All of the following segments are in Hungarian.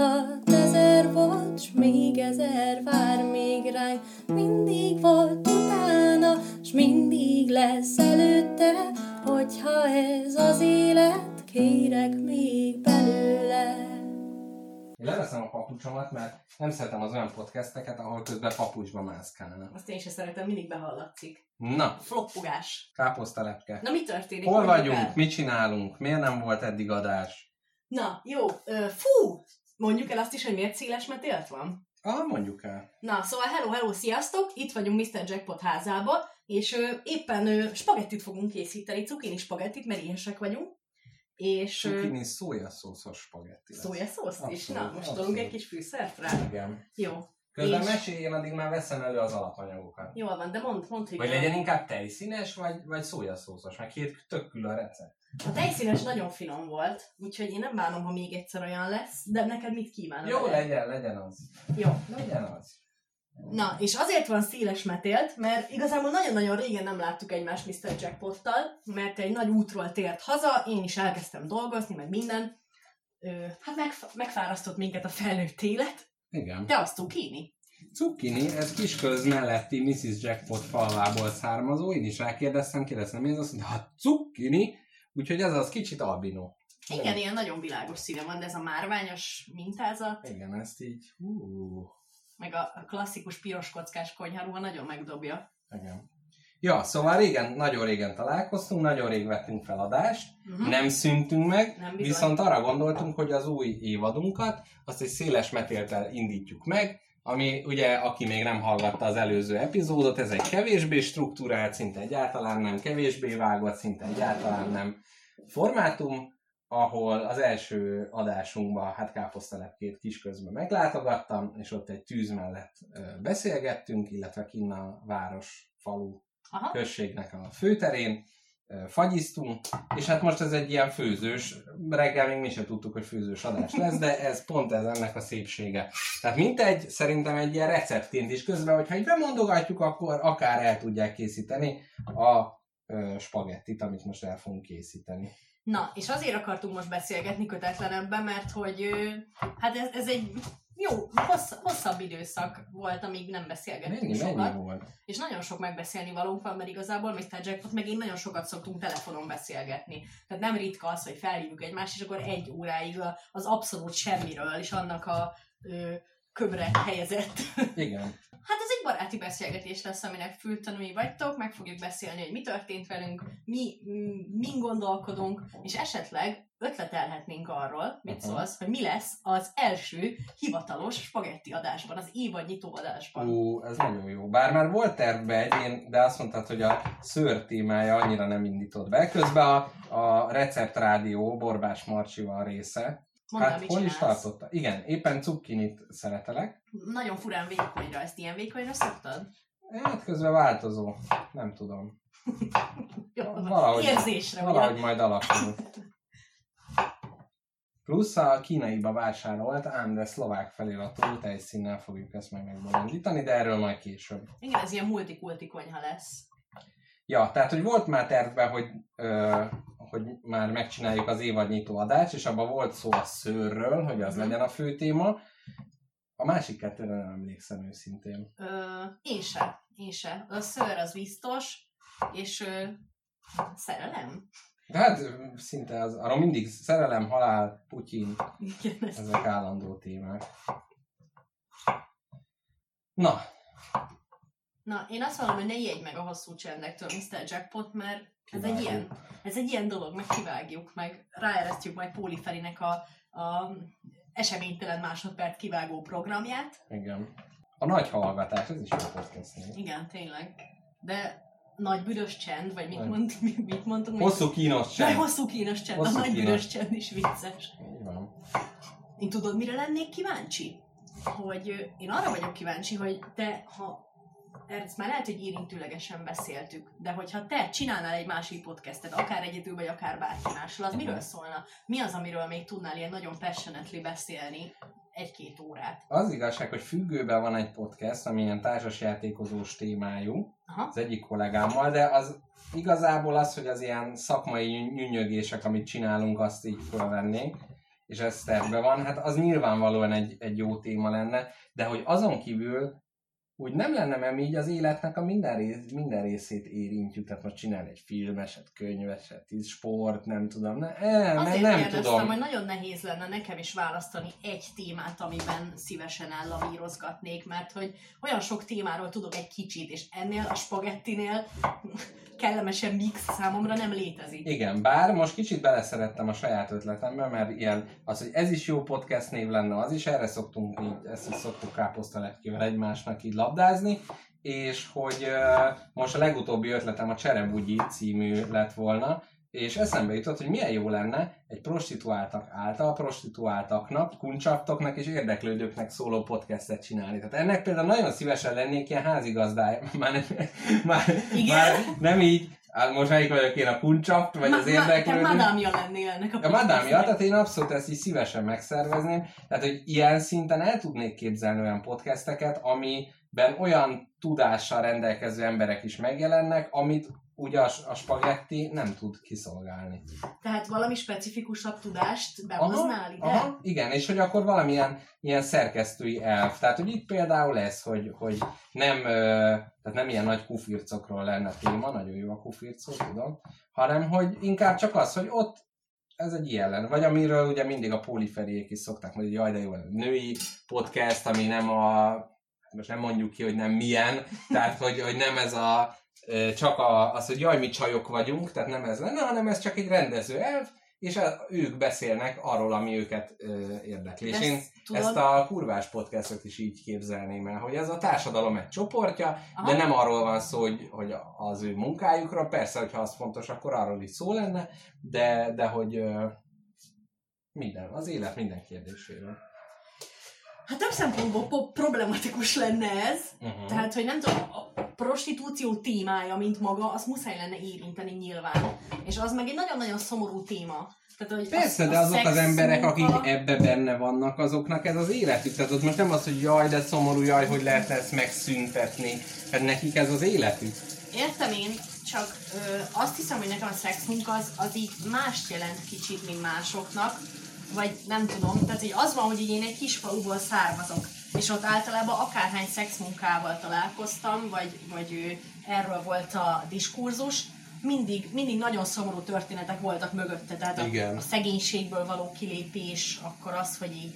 alatt ezer volt, s még ezer vár még ránk. Mindig volt utána, s mindig lesz előtte, hogyha ez az élet, kérek még belőle. Én leveszem a papucsomat, mert nem szeretem az olyan podcasteket, ahol közben papucsba mászkálnak. Azt én sem szeretem, mindig behallatszik. Na, Floppogás. káposztalepke. Na mi történik? Hol vagyunk? el. Mit csinálunk? Miért nem volt eddig adás? Na, jó. Ö, fú! Mondjuk el azt is, hogy miért széles metélt van? Ah, mondjuk el. Na, szóval hello, hello, sziasztok! Itt vagyunk Mr. Jackpot házába, és ö, éppen ö, spagettit fogunk készíteni, cukini spagettit, mert éhesek vagyunk. És ö, Cukini szójaszószos spagetti lesz. szójaszószt is. Na, most abszolút. tolunk egy kis fűszert rá. Igen. Jó. Közben És- mesélj, én addig már veszem elő az alapanyagokat. Jól van, de mondd, mondd, hogy Vagy legyen inkább tejszínes, vagy, vagy szójaszószos, mert két tök külön recept. A tejszínes nagyon finom volt, úgyhogy én nem bánom, ha még egyszer olyan lesz, de neked mit kívánok? Jó, legyen, legyen az. Jó. Legyen az. Na, és azért van széles metélt, mert igazából nagyon-nagyon régen nem láttuk egymást Mr. Jackpottal, mert egy nagy útról tért haza, én is elkezdtem dolgozni, meg minden. Ö, hát megf- megfárasztott minket a felnőtt élet. Igen. Te azt cukini? Cukkini, ez Kisköz melletti Mrs. Jackpot falvából származó. Én is rákérdeztem, kérdeztem, mi ez azt mondta, hát cukkini, úgyhogy ez az kicsit albino. Igen, ilyen nagyon világos színe van, de ez a márványos mintázat, Igen, ezt így, hú, meg a klasszikus piros kockás konyharuha nagyon megdobja. igen. Ja, szóval régen, nagyon régen találkoztunk, nagyon rég vettünk fel adást, Uh-huh. nem szűntünk meg, Nem bizony. viszont arra gondoltunk, hogy az új évadunkat, azt egy széles metéltel indítjuk meg, ami ugye, aki még nem hallgatta az előző epizódot, ez egy kevésbé struktúrált, szinte egyáltalán nem, kevésbé vágott, szinte egyáltalán nem formátum, ahol az első adásunkban hát káposztelepkét kisközben meglátogattam, és ott egy tűz mellett beszélgettünk, illetve kinn a város, falu, Aha. községnek a főterén, ö, fagyiztunk, és hát most ez egy ilyen főzős, reggel még mi sem tudtuk, hogy főzős adás lesz, de ez pont ez ennek a szépsége. Tehát mintegy, szerintem egy ilyen receptként is közben, hogyha így bemondogatjuk, akkor akár el tudják készíteni a ö, spagettit, amit most el fogunk készíteni. Na, és azért akartunk most beszélgetni kötetlenebben, mert hogy hát ez, ez egy jó, hossz, hosszabb időszak volt, amíg nem beszélgettünk Mennyi, sokat. mennyi volt? És nagyon sok megbeszélni valónk van, mert igazából Mr. Jackpot meg én nagyon sokat szoktunk telefonon beszélgetni. Tehát nem ritka az, hogy felhívjuk egymást, és akkor egy óráig az abszolút semmiről, és annak a ö, köbre helyezett. Igen. Hát ez egy baráti beszélgetés lesz, aminek fültanúi vagytok, meg fogjuk beszélni, hogy mi történt velünk, mi, min gondolkodunk, és esetleg ötletelhetnénk arról, mit szólsz, hogy mi lesz az első hivatalos spagetti adásban, az évad nyitó adásban. Ú, ez nagyon jó. Bár már volt tervbe egy, én- de azt mondtad, hogy a szőr témája annyira nem indított be. Közben a, a Recept Rádió Borbás Marcsival része. Mondd el, hát mit hol is tartotta? Igen, éppen cukkinit szeretelek. Nagyon furán vékonyra, ezt ilyen vékonyra szoktad? Hát közben változó. Nem tudom. Jó, Valahogy- érzésre, Valahogy ugye? majd alakul. Plusz a kínaiba vásárolt, ám de szlovák feliratú tejszínnel fogjuk ezt meg megbolondítani, de erről majd később. Igen, ez ilyen multikulti konyha lesz. Ja, tehát, hogy volt már tervben, hogy, ö, hogy már megcsináljuk az évadnyitó adást, és abban volt szó a szőrről, hogy az Mhm. legyen a fő téma. A másik kettőre nem emlékszem őszintén. Ö, én se, én se. A szőr az biztos, és ö, szerelem? De hát szinte az, arról mindig szerelem, halál, Putyin, Igen, ezek állandó témák. Na, Na, én azt mondom, hogy ne ijedj meg a hosszú csendektől, Mr. Jackpot, mert ez egy, ilyen, ez egy ilyen dolog, meg kivágjuk, meg ráeresztjük majd Póli Ferinek a, a eseménytelen másodperc kivágó programját. igen. A nagy hallgatás, ez is jó podcast. Igen, tényleg. De nagy büdös csend, vagy mit, mond, mit mondtunk? Hosszú kínos csend. hosszú kínos csend, Hosszú a nagy kínos. büdös csend is vicces. Van. Én tudod, mire lennék kíváncsi? Hogy én arra vagyok kíváncsi, hogy te, ha ezt már lehet, hogy érintőlegesen beszéltük, de hogyha te csinálnál egy másik podcastet, akár egyedül, vagy akár bárki mással, az miről szólna? Mi az, amiről még tudnál ilyen nagyon passionately beszélni egy-két órát? Az igazság, hogy függőben van egy podcast, ami ilyen társasjátékozós témájú, Aha. az egyik kollégámmal, de az igazából az, hogy az ilyen szakmai nyűnyögések, amit csinálunk, azt így fölvennénk. és ez terve van, hát az nyilvánvalóan egy, egy jó téma lenne, de hogy azon kívül úgy nem lenne, mi így az életnek a minden, rész, minden részét érintjük, tehát most csinálni egy filmeset, könyveset, sport, nem tudom, ne, eh, Azért nem tudom. hogy nagyon nehéz lenne nekem is választani egy témát, amiben szívesen ellavírozgatnék, mert hogy olyan sok témáról tudok egy kicsit, és ennél a spagettinél kellemesebb mix számomra nem létezik. Igen, bár most kicsit beleszerettem a saját ötletembe, mert ilyen, az, hogy ez is jó podcast név lenne, az is, erre szoktunk így, ezt is szoktuk káposztalepkével egymásnak így labdázni, és hogy uh, most a legutóbbi ötletem a Cserebugyi című lett volna, és eszembe jutott, hogy milyen jó lenne egy prostituáltak által, prostituáltaknak, kuncsaktoknak és érdeklődőknek szóló podcastet csinálni. Tehát ennek például nagyon szívesen lennék ilyen házigazdája. Már, nem, már, Igen? már nem így, hát most melyik vagyok én a kuncsakt, vagy az Te érdeklődő. madámja lennél ennek a A madámja, tehát én abszolút ezt is szívesen megszervezném. Tehát, hogy ilyen szinten el tudnék képzelni olyan podcasteket, amiben olyan tudással rendelkező emberek is megjelennek, amit ugye a, a spagetti nem tud kiszolgálni. Tehát valami specifikusabb tudást behoznál ide? aha, igen, és hogy akkor valamilyen ilyen szerkesztői elf. Tehát, hogy itt például ez, hogy, hogy nem, tehát nem ilyen nagy kufircokról lenne téma, nagyon jó a kufircok, tudom, hanem hogy inkább csak az, hogy ott ez egy ilyen lenne. Vagy amiről ugye mindig a poliferiék is szokták mondani, hogy jaj, de jó, női podcast, ami nem a, most nem mondjuk ki, hogy nem milyen, tehát hogy, hogy nem ez a, csak a, az, hogy jaj, mi csajok vagyunk, tehát nem ez lenne, hanem ez csak egy rendező elv, és a, ők beszélnek arról, ami őket ö, érdekli. És én tudod- ezt a kurvás podcastot is így képzelném el, hogy ez a társadalom egy csoportja, Aha. de nem arról van szó, hogy, hogy az ő munkájukra, persze, hogyha az fontos, akkor arról is szó lenne, de, de hogy ö, minden, az élet minden kérdéséről. Hát több szempontból po- problematikus lenne ez. Uh-huh. Tehát, hogy nem tudom, a prostitúció témája, mint maga, azt muszáj lenne érinteni nyilván. És az meg egy nagyon-nagyon szomorú téma. Tehát, hogy Persze, a- de a azok az emberek, akik munka- ebbe benne vannak, azoknak ez az életük. Tehát ott most nem az, hogy jaj, de szomorú, jaj, hogy lehetne ezt megszüntetni. Hát nekik ez az életük. Értem én, csak ö, azt hiszem, hogy nekem a szexmunka az, az így mást jelent kicsit, mint másoknak, vagy nem tudom, tehát így az van, hogy így én egy kis faluból származok, és ott általában akárhány szexmunkával találkoztam, vagy, vagy erről volt a diskurzus, mindig, mindig nagyon szomorú történetek voltak mögötte, tehát a, Igen. a szegénységből való kilépés, akkor az, hogy így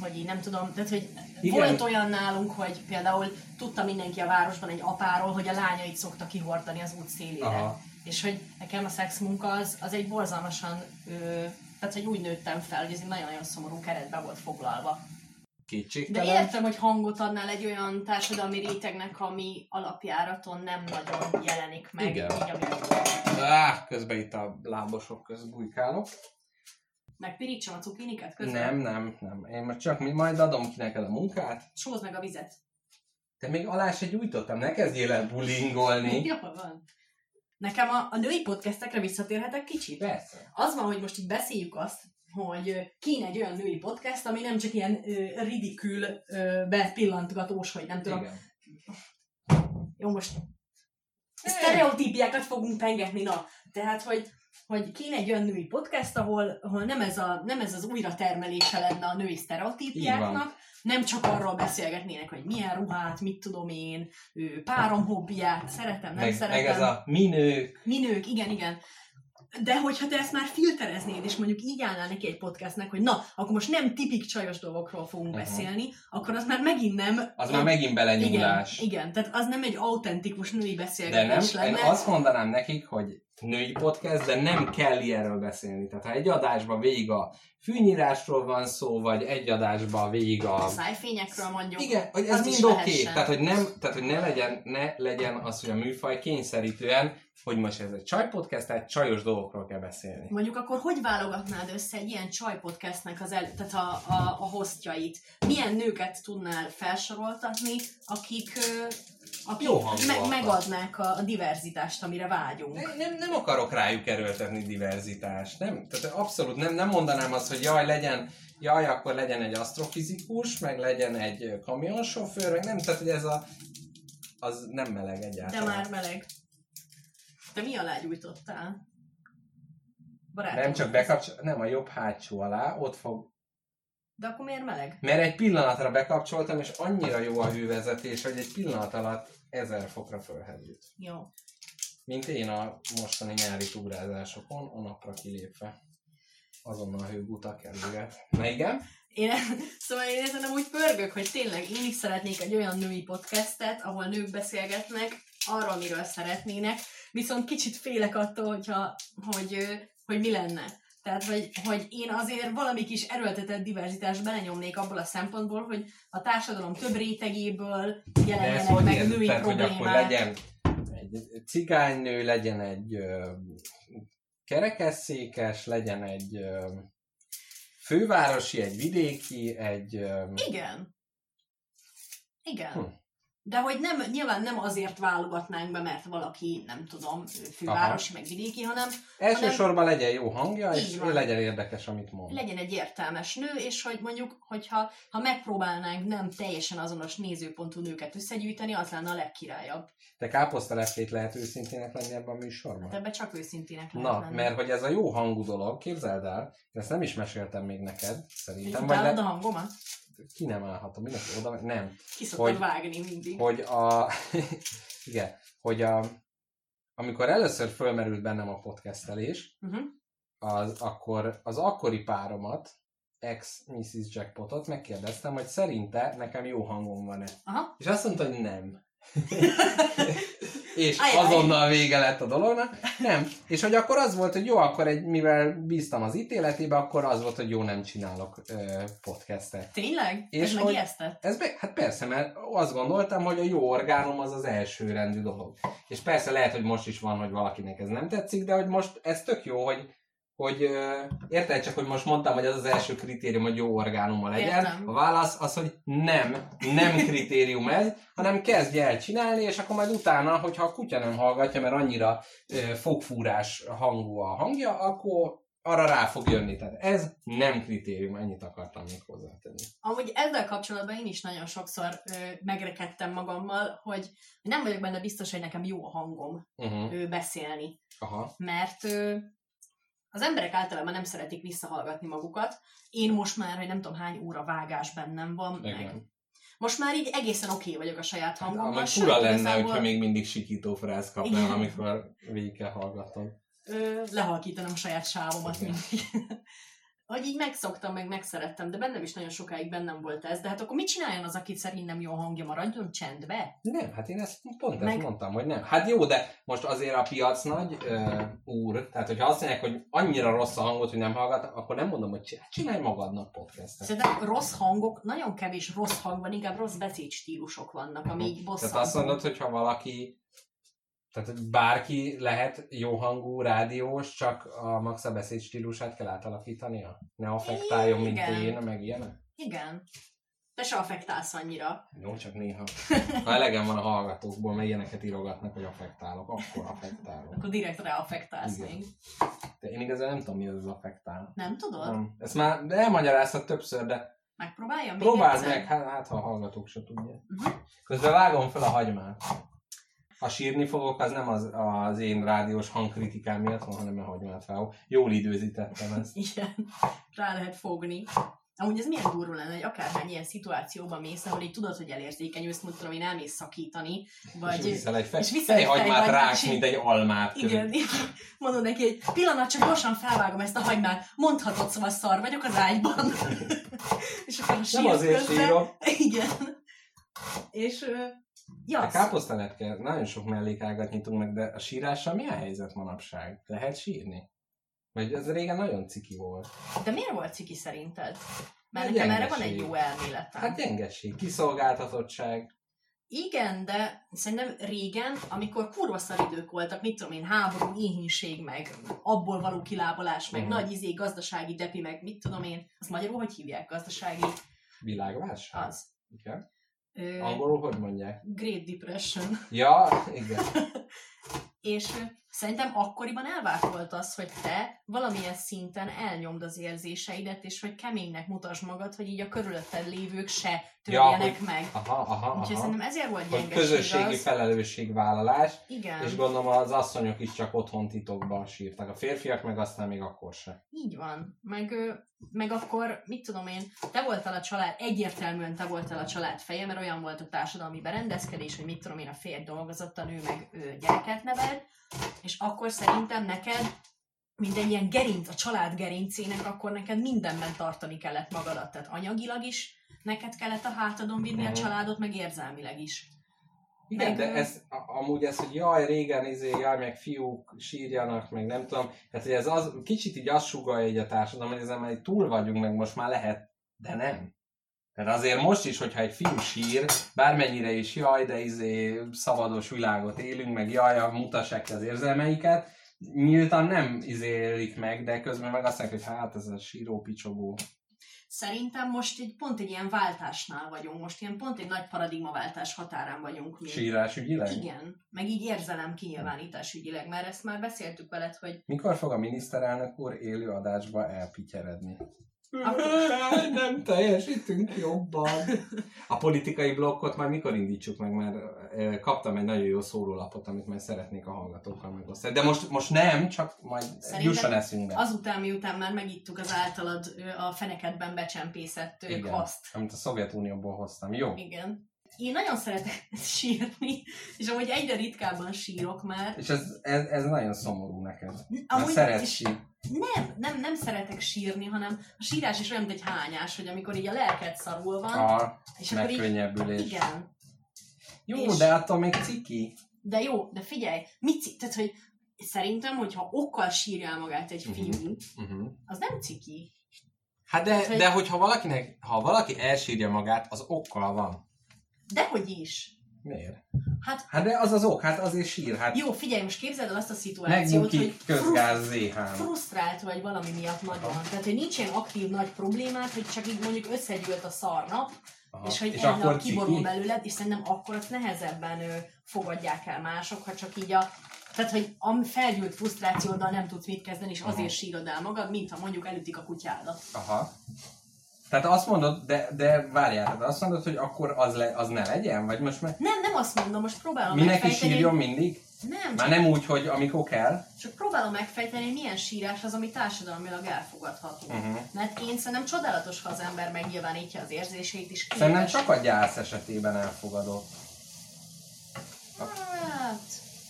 hogy így nem tudom, tehát hogy Igen. volt olyan nálunk, hogy például tudta mindenki a városban egy apáról, hogy a lányait szokta kihordani az út szélére. Aha. És hogy nekem a szexmunka az, az egy borzalmasan, ö, tehát hogy úgy nőttem fel, hogy ez egy nagyon-nagyon szomorú keretbe volt foglalva. De Kétségtelen. értem, hogy hangot adnál egy olyan társadalmi rétegnek, ami alapjáraton nem nagyon jelenik meg. Igen. Így, ami Á, közben itt a lábosok közt bujkálok. Megpirítsam a cukiniket közben? Nem, nem, nem. Én most csak majd adom ki neked a munkát. Sózd meg a vizet. Te még alá se gyújtottam, ne kezdjél el bulingolni. Jó van. Nekem a, a női podcastekre visszatérhetek kicsit? Persze. Az van, hogy most így beszéljük azt, hogy kéne egy olyan női podcast, ami nem csak ilyen ö, ridikül ö, bepillantgatós, hogy nem tudom. Igen. Jó, most sztereotípiákat fogunk pengetni, na. Tehát, hogy, hogy kéne egy olyan női podcast, ahol, ahol nem, ez a, nem ez az újratermelése lenne a női sztereotípiáknak, nem csak arról beszélgetnének, hogy milyen ruhát, mit tudom én, ő, párom hobbiát, szeretem, nem Meg, szeretem. meg ez a minők. Minők, igen, igen. De hogyha te ezt már filtereznéd, és mondjuk így állnál neki egy podcastnek, hogy na, akkor most nem tipik csajos dolgokról fogunk Mhm. beszélni, akkor az már megint nem... Az már megint belenyúlás. Igen, igen, tehát az nem egy autentikus női De nem, beszélgetés én lenne. azt mondanám nekik, hogy női podcast, de nem kell ilyenről beszélni. Tehát ha egy adásban végig a fűnyírásról van szó, vagy egy adásban végig a... Szájfényekről mondjuk. Igen, hogy ez mind oké. Okay. Tehát, hogy nem, tehát, hogy ne legyen, ne legyen az, hogy a műfaj kényszerítően, hogy most ez egy csajpodcast, tehát csajos dolgokról kell beszélni. Mondjuk akkor hogy válogatnád össze egy ilyen csaj podcastnek az el, tehát a, a, a hostjait? Milyen nőket tudnál felsoroltatni, akik, akik Jó me- megadnák a, a diverzitást, amire vágyunk? Nem, nem, nem akarok rájuk erőltetni diverzitást. Nem, tehát abszolút nem, nem mondanám azt, hogy jaj, legyen, jaj, akkor legyen egy asztrofizikus, meg legyen egy kamionsofőr, meg nem, tehát hogy ez a, az nem meleg De egyáltalán. már meleg. Te mi alá gyújtottál? Barátom. Nem csak bekapcsol, nem a jobb hátsó alá, ott fog De akkor miért meleg? Mert egy pillanatra bekapcsoltam, és annyira jó a hővezetés, hogy egy pillanat alatt 1000 fokra fölhevült. Jó. Mint én a mostani nyári túrázásokon, a napra kilépve. Azonnal hőgutak kerülget. Na igen? Én, szóval én ezen úgy pörgök, hogy tényleg én is szeretnék egy olyan női podcastet, ahol nők beszélgetnek arról, amiről szeretnének, viszont kicsit félek attól, hogyha, hogy, hogy mi lenne. Tehát, hogy, hogy én azért valami kis erőltetett diverzitást belenyomnék abból a szempontból, hogy a társadalom több rétegéből jelenjenek meg női Tehát, hogy problémák. akkor legyen egy cigánynő, legyen egy ö, kerekesszékes, legyen egy ö, fővárosi, egy vidéki, egy... Ö, Igen. Igen. Hm. De hogy nem, nyilván nem azért válogatnánk be, mert valaki, nem tudom, fővárosi, meg vidéki, hanem elsősorban legyen jó hangja, és van. legyen érdekes, amit mond. legyen egy értelmes nő, és hogy mondjuk, hogyha ha megpróbálnánk nem teljesen azonos nézőpontú nőket összegyűjteni, az lenne a legkirályabb. Te káposztalepkét lehet őszintének lenni ebben a műsorban? Hát ebbe csak őszintének lehet Na, lenni. mert hogy ez a jó hangú dolog, képzeld el, ezt nem is meséltem még neked, szerintem, vagy le... a hangomat? Ki nem állhatom, mindenki oda, nem, Ki Hogy- vágni mindig. hogy a, igen, hogy a, amikor először fölmerült bennem a podcastelés, Uh-huh. az, akkor az akkori páromat, ex Mrs. Jackpotot megkérdeztem, hogy szerinte nekem jó hangom van-e. Aha. És azt mondta, hogy nem. és Ajaj. azonnal vége lett a dolognak. Nem. És hogy akkor az volt, hogy jó, akkor egy, mivel bíztam az ítéletébe, akkor az volt, hogy jó, nem csinálok ö, podcastet. Tényleg? És Ez hogy- megijesztett? Ez be, hát persze, mert azt gondoltam, hogy a jó orgánum az az első rendű dolog. És persze lehet, hogy most is van, hogy valakinek ez nem tetszik, de hogy most ez tök jó, hogy hogy érted csak, hogy most mondtam, hogy az az első kritérium, hogy jó orgánuma legyen. Értem. A válasz az, hogy nem, nem kritérium ez, hanem kezdj el csinálni, és akkor majd utána, hogyha a kutya nem hallgatja, mert annyira fogfúrás hangú a hangja, akkor arra rá fog jönni. Tehát ez nem kritérium, ennyit akartam még hozzátenni. Amúgy ezzel kapcsolatban én is nagyon sokszor ö, megrekedtem magammal, hogy nem vagyok benne biztos, hogy nekem jó a hangom Uh-huh. ö, beszélni. Aha. Mert ö, az emberek általában nem szeretik visszahallgatni magukat. Én most már, hogy nem tudom hány óra vágás bennem van, meg Igen. most már így egészen oké okay vagyok a saját hangommal. Amúgy sőt, fura lenne, igazából, hogyha még mindig sikító frász kapnám, amikor végig kell hallgatom. ö, lehalkítanom a saját sávomat mindig. Hogy így megszoktam, meg megszerettem, de bennem is nagyon sokáig bennem volt ez. De hát akkor mit csináljon az, aki szerint nem jó hangja, maradjon csendbe? Nem, hát én ezt pont ezt Meg- mondtam, hogy nem. Hát jó, de most azért a piac nagy ö, úr, tehát hogyha azt mondják, hogy annyira rossz a hangot, hogy nem hallgat, akkor nem mondom, hogy csinálj, csinálj magadnak podcastet. Szerintem rossz hangok, nagyon kevés rossz hang van, inkább rossz beszédstílusok vannak, ami így bosszantó. Tehát azt mondod, hogy ha valaki, tehát bárki lehet jó hangú rádiós, csak a max a beszéd stílusát kell átalakítania? Ne affektáljon, mint Igen. én, meg ilyenek? Igen. Te se affektálsz annyira. Jó, csak néha. Ha elegem van a hallgatókból, mert ilyeneket írogatnak, hogy affektálok, akkor affektálok. Akkor direkt rá affektálsz Igen. még. De én igazán nem tudom, mi az az affektál. Nem tudod? Nem. Ezt már elmagyaráztad többször, de Megpróbáljam még próbáld egyszer? meg, hát, hát ha a hallgatók se tudják. Mhm. Közben vágom fel a hagymát. Ha sírni fogok, az nem az, az én rádiós hangkritikám miatt van, hanem a hagymát vágok. Jól időzítettem ezt. Igen. Rá lehet fogni. Amúgy ez milyen durva lenne, hogy akárhány ilyen szituációban mész, ahol így tudod, hogy elérzékenyülsz, mondjuk tudom, én elmész szakítani, és vagy... viszel egy és fej, viszel egy fejhagymát, ráksz, és mint egy almát. Igen, így mondod neki, hogy pillanat, csak gyorsan felvágom ezt a hagymát, mondhatod, szóval szar vagyok az ágyban. és akkor a Nem azért közben- sírok. Igen. És, ja, A káposztalepke, nagyon sok mellékágat nyitunk meg, de a sírással mi a helyzet manapság? Lehet sírni? Vagy ez régen nagyon ciki volt. de miért volt ciki szerinted? Mert nekem erre van egy jó elméletem. Hát gyengeség, kiszolgáltatottság. Igen, de szerintem régen, amikor kurva idők voltak, mit tudom én, háború, éhínség, meg abból való kilábalás, meg Mhm. nagy izé, gazdasági depi, meg mit tudom én, azt magyarul hogy hívják? Gazdasági, Világválság? az. Igen. Angolul hogy mondják? Great Depression. Ja, igen. És Szerintem akkoriban elvárt volt az, hogy te valamilyen szinten elnyomd az érzéseidet, és hogy keménynek mutasd magad, hogy így a körülötted lévők se törjenek hogy- meg. Aha, aha, Úgyhogy aha. szerintem ezért volt Hogy gyengeség közösségi az. felelősségvállalás, Igen, és gondolom az asszonyok is csak otthon titokban sírtak. A férfiak meg aztán még akkor se. így van. Meg, meg akkor, mit tudom én, te voltál a család, egyértelműen te voltál a család feje, mert olyan volt a társadalmi berendezkedés, hogy mit tudom én, a férj dolgozott, a nő meg ő gyereket neved, és akkor szerintem neked, mint egy ilyen gerinc, a család gerincének, akkor neked mindenben tartani kellett magadat. Tehát anyagilag is neked kellett a hátadon vinni a Mhm. családot, meg érzelmileg is. Igen, Meg, de ez a- amúgy ez, hogy jaj, régen izé, jaj, meg fiúk sírjanak, meg nem tudom, tehát hogy ez az, kicsit így azt sugalja így a társadalom, hogy ezen már túl vagyunk, meg most már lehet, de nem. Tehát azért most is, hogyha egy fiú sír, bármennyire is jaj, de izé szabados világot élünk, meg jaj, mutassák ki az érzelmeiket, nyíltan nem izélik meg, de közben meg azt mondják, hogy hát ez a síró picsogó. Szerintem most egy pont egy ilyen váltásnál vagyunk, most ilyen pont egy nagy paradigmaváltás határán vagyunk mi. Sírás ügyileg? Igen, meg így érzelem kinyilvánítás ügyileg, mert ezt már beszéltük veled, hogy Mikor fog a miniszterelnök úr élő adásba elpityeredni? Nem teljesítünk jobban. A politikai blokkot már mikor indítsuk meg, mert kaptam egy nagyon jó szórólapot, amit majd szeretnék a hallgatókkal megosztani. De most, most nem, csak majd Szerintem jusson eszünkbe. azután, miután már megittuk az általad a fenekedben becsempészett Igen. kvaszt. Amit a Szovjetunióból hoztam. Jó. Igen. Én nagyon szeretek sírni, és amúgy egyre ritkábban sírok már. És ez, ez, ez nagyon szomorú neked. Amúgy szeretsz és sír. nem, nem, nem szeretek sírni, hanem a sírás is olyan, mint egy hányás, hogy amikor így a lelked szarul van, A és akkor így, igen, Jó, És- de attól még ciki. De jó, de figyelj, mit, ci- tehát, hogy szerintem, hogyha okkal sírja magát egy Mhm. fiú, Uh-huh. az nem ciki. Hát de, hogy- de hogyha valakinek, ha valaki elsírja magát, az okkal van. Dehogy is. Miért? Hát Hát de az az ok, hát azért sír, hát jó, figyelj, most képzeld el azt a szituációt, hogy közgáz ZH. frusztrált vagy valami miatt nagyon. Aha. Tehát, hogy nincs ilyen aktív nagy problémát, hogy csak így mondjuk összegyűlt a szarnap, Aha. és hogy és akkor kiborul belőled, és szerintem akkor azt nehezebben ö, fogadják el mások, ha csak így a tehát, hogy a felgyűlt frusztrációddal nem tudsz mit kezdeni, és azért Aha. sírod el magad, mint ha mondjuk elütik a kutyádat. Aha. Tehát azt mondod, de, de várjál, tehát azt mondod, hogy akkor az, le, az ne legyen? Vagy most már Nem, nem azt mondom, most próbálom mindenki megfejteni. sírjon mindig? Nem, Már nem úgy, hogy amikor kell? csak próbálom megfejteni, milyen sírás az, ami társadalmilag elfogadható. Uh-huh. Mert én szerintem csodálatos, ha az ember megnyilvánítja az érzéseit is. Szerintem képes- csak a gyász esetében elfogadott. Hát,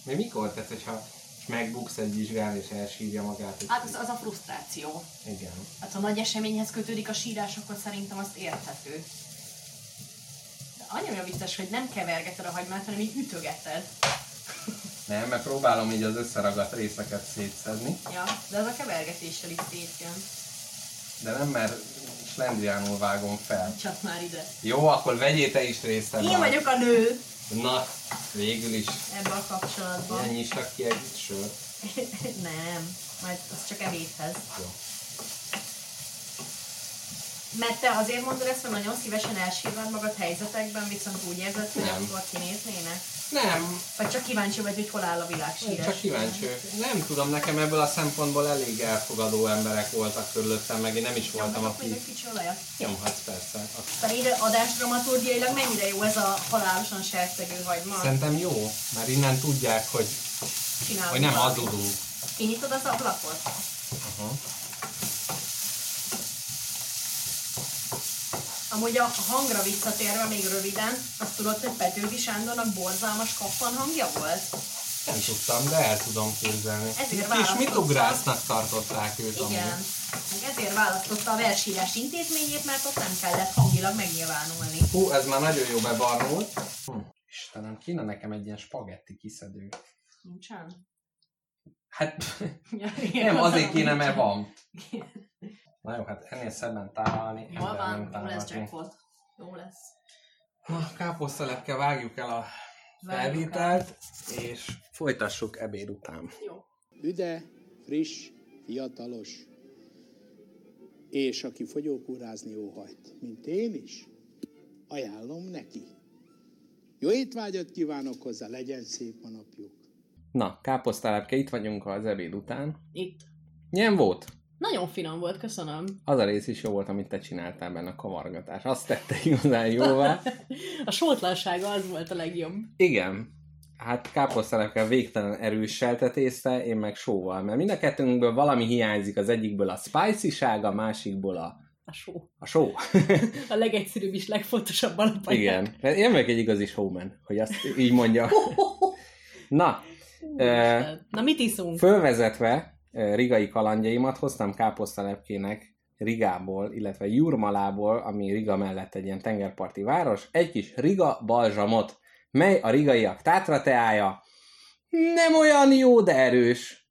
Mi mikor? Tehát, hogyha megbuksz egy vizsgán és elsírja magát. hát az, az a frusztráció. Igen. Hát ha nagy eseményhez kötődik a sírás, akkor szerintem azt érthető. De annyira vicces, hogy nem kevergeted a hagymát, hanem így ütögeted. Nem, mert próbálom így az összeragadt részeket szétszedni, Ja, de az a kevergetéssel is szétjön. de nem, mert slendriánul vágom fel. Csak már ide. Jó, akkor vegyél te is részt. Én vagyok a nő Na, végül is ebben a kapcsolatban. ilyen nyissak ki egy sör. nem, majd az csak ebédhez. Jó. Mert te azért mondod ezt, hogy nagyon szívesen elsírnád magad helyzetekben, viszont úgy érzed, hogy Nem. akkor kinéznének? Nem, Vagy csak kíváncsi vagy, hogy hol áll a világ sírás? csak kíváncsi. Nem tudom, nekem ebből a szempontból elég elfogadó emberek voltak körülöttem, meg én nem is voltam, Nyomhatok aki... egy kicsi olajat? Nyomhatsz persze. Pedig adás dramaturgiailag mennyire jó ez a halálosan sercegő hagyma? Szerintem jó, mert innen tudják, hogy, Csinálunk hogy nem valamit. hazudunk. Kinyitod az ablakot? Aha. Amúgy a hangra visszatérve még röviden, azt tudod, hogy Petőfi Sándornak borzalmas kappan hangja volt? Nem tudtam, de el tudom képzelni. Ezért És választottam. mit ugrásznak tartották őt amúgy? Igen. Meg ezért választotta a versírás intézményét, mert ott nem kellett hangilag megnyilvánulni. Hú, ez már nagyon jó bebarnult. Hm. Istenem, kéne nekem egy ilyen spagetti kiszedő. Nincsen? Hát Ja, igen, nem, azért kéne, mert van. Na jó, hát ennél szebben tálalni. Jól van, nem jó lesz jackpot. Jó lesz. Na, káposztalepke, vágjuk el a felvételt, és folytassuk ebéd után. Jó. üde, friss, fiatalos, és aki fogyókúrázni óhajt, mint én is, ajánlom neki. Jó étvágyat kívánok hozzá, legyen szép a napjuk! Na, káposztálepke, itt vagyunk az ebéd után. Itt. Milyen volt? Nagyon finom volt, köszönöm. Az a rész is jó volt, amit te csináltál benne, a kavargatás. Azt tette igazán jóvá. A sótlansága az volt a legjobb. Igen. Hát káposztálepke végtelen erőssel tetészte, én meg sóval. Mert mind a kettőnkből valami hiányzik, az egyikből a spicy a másikból a, A só. a só. A legegyszerűbb és legfontosabb alapanyag. Igen. Én meg egy igazi showman, hogy azt így mondja. Na, Eh, Na mit iszunk? Fölvezetve rigai kalandjaimat hoztam káposztalepkének Rigából, illetve Jurmalából, ami Riga mellett egy ilyen tengerparti város, egy kis Riga balzsamot, mely a rigaiak tátra teája. Nem olyan jó, de erős.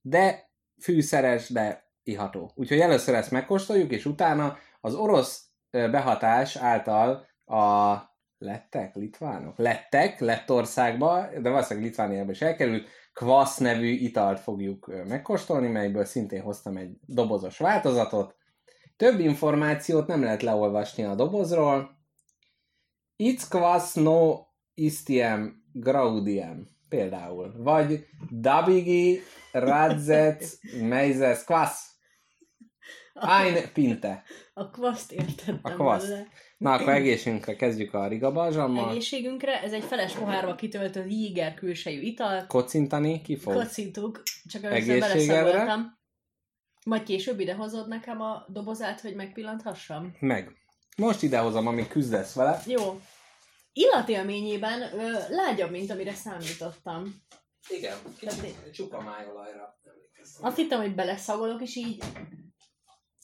De fűszeres, de iható. Úgyhogy először ezt megkóstoljuk, és utána az orosz eh, behatás által a lettek, litvánok? Lettek, Lettországba, de valószínűleg Litvániába is elkerült, Kvasz nevű italt fogjuk megkóstolni, melyből szintén hoztam egy dobozos változatot. Több információt nem lehet leolvasni a dobozról. It's kvasz no istiem graudiem, például. Vagy Dabigi radzec meizes kvasz. Ein pinte. A kvaszt értettem. A kvaszt. bele. Na, akkor egészünkre kezdjük a Riga balzsammal. Egészségünkre ez egy feles pohárba kitöltött jéger külsejű ital. Kocintani ki fog? Kocintuk, csak először Egészségedre. beleszagoltam. Majd később ide hozod nekem a dobozát, hogy megpillanthassam? Meg. Most idehozom, amíg küzdesz vele. Jó. Illatélményében ö, lágyabb, mint amire számítottam. Igen, kicsit csupa májolajra Azt hittem, hogy beleszagolok, és így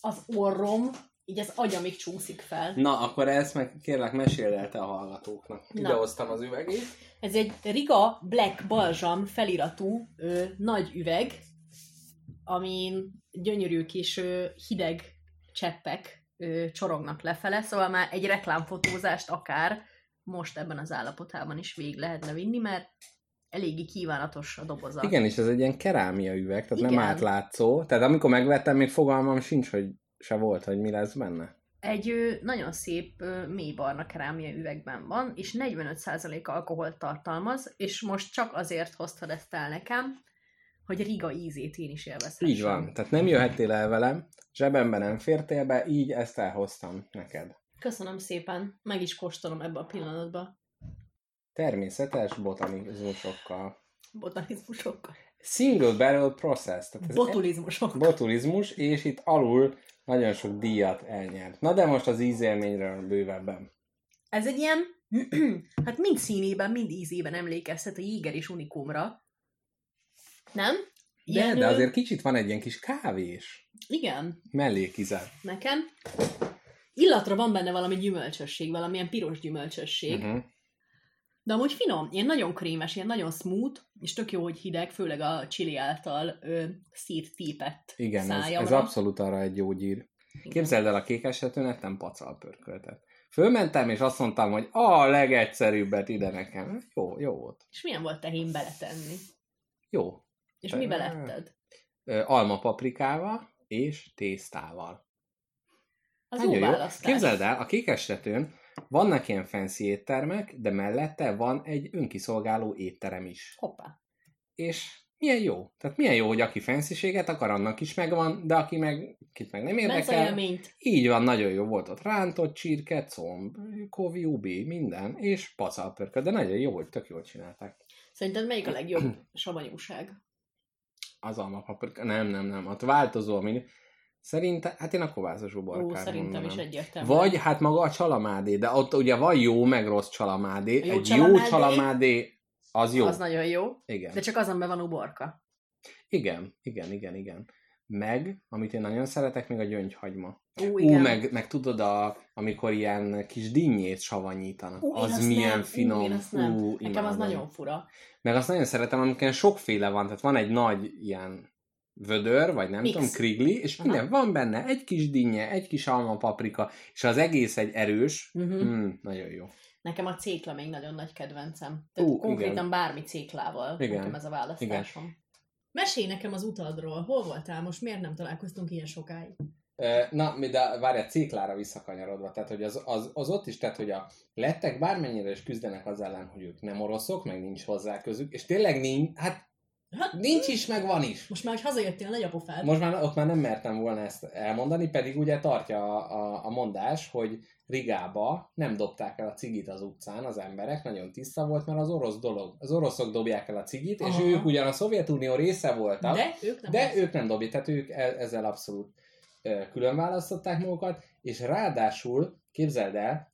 az orrom, így az agyamig csúszik fel. Na, akkor ezt meg kérlek meséld el te a hallgatóknak. Na. Idehoztam az üvegét. Ez egy Riga Black Balsam feliratú ö, nagy üveg, amin gyönyörű kis ö, hideg cseppek ö, csorognak lefele, szóval már egy reklámfotózást akár most ebben az állapotában is végig lehetne vinni, mert eléggé kívánatos a doboza. Igen, és ez egy ilyen kerámia üveg, tehát nem Igen. átlátszó. Tehát amikor megvettem, még fogalmam sincs, hogy se volt, hogy mi lesz benne. Egy nagyon szép mély barna kerámia üvegben van, és 45% alkoholt tartalmaz, és most csak azért hoztad ezt el nekem, hogy Riga ízét én is élvezhessem. Így van. Tehát nem jöhettél el velem, zsebembe nem fértél be, így ezt elhoztam neked. Köszönöm szépen, meg is kóstolom ebbe a pillanatba. Természetes botanizmusokkal. Botanizmusokkal. Single barrel process. Tehát ez Botulizmusokkal. botulizmus, és itt alul nagyon sok díjat elnyert. Na de most az ízélményről bővebben. Ez egy ilyen, hát mind színében, mind ízében emlékeztet a Jéger és Unikumra. Nem? De, de ö, azért kicsit van egy ilyen kis kávés Igen, mellékizet. nekem. Illatra van benne valami gyümölcsösség, valamilyen piros gyümölcsösség. Uh-huh. De amúgy finom, ilyen nagyon krémes, ilyen nagyon smooth, és tök jó, hogy hideg, főleg a chili által ö, szírt típett Igen, ez, szájamra. ez abszolút arra egy jó gyír. Képzeld el, a kékesetőn ettem pacal pörköltet. Fölmentem, és azt mondtam, hogy a legegyszerűbbet ide nekem. Jó, jó volt. És milyen volt tehén beletenni? Jó. És mi beletted? Alma paprikával és tésztával. Az Nagyon jó jó. választás. Képzeld el, a kékestetőn vannak ilyen fancy éttermek, de mellette van egy önkiszolgáló étterem is. Hoppá. És milyen jó. Tehát milyen jó, hogy aki fancységet akar, annak is megvan, de aki meg, kit meg nem érdekel, Menzaélményt. így van, nagyon jó volt ott rántott csirke, comb, kovi, ubi, minden, és pacalpörköd, de nagyon jó, hogy tök jól csinálták. Szerinted melyik a legjobb savanyúság? Az alma paprika, nem, nem, nem, ott változó, ami Szerintem, hát én a kovászos Ó, uborkát szerintem mondanám. is egyértelmű. Vagy hát maga a csalamádé, de ott ugye van jó meg rossz csalamádé. Jó Egy csalamádé- jó csalamádé, az jó. Az nagyon jó, Igen. de csak azon be van uborka. Igen, igen, igen, igen. Meg, amit én nagyon szeretek, még a gyöngyhagyma. Ó, Ú, igen. meg, meg tudod, a, amikor ilyen kis dinnyét savanyítanak. Ú, az milyen nem. finom. Ú, én azt nem. Ú, Nekem az nagyon fura. Meg azt nagyon szeretem, amikor sokféle van, tehát van egy nagy ilyen vödör, vagy nem Mix. tudom, krigli, és Aha. minden van benne, egy kis dinnye, egy kis alma paprika, és az egész egy erős, Uh-huh. mm, nagyon jó. Nekem a cékla még nagyon nagy kedvencem. Tehát uh, konkrétan igen. bármi céklával. Igen. Nekem ez a választásom. Mesélj nekem az utadról. Hol voltál most? Miért nem találkoztunk ilyen sokáig? Na, mi- de várj, a ciklára visszakanyarodva, tehát hogy az, az, az ott is, tehát hogy a lettek bármennyire is küzdenek az ellen, hogy ők nem oroszok, meg nincs hozzá közük, és tényleg nincs, hát Nincs is, meg van is. Most már, hogy hazajöttél, nagy apofád. Most már ott már nem mertem volna ezt elmondani, pedig ugye tartja a, a, a mondás, hogy Rigába nem dobták el a cigit az utcán az emberek, nagyon tiszta volt, mert az orosz dolog, az oroszok dobják el a cigit, Aha. és ők ugyan a Szovjetunió része voltak, De ők nem. de ők nem dobják, tehát ők e- ezzel abszolút külön választották magukat, és ráadásul, képzeld el,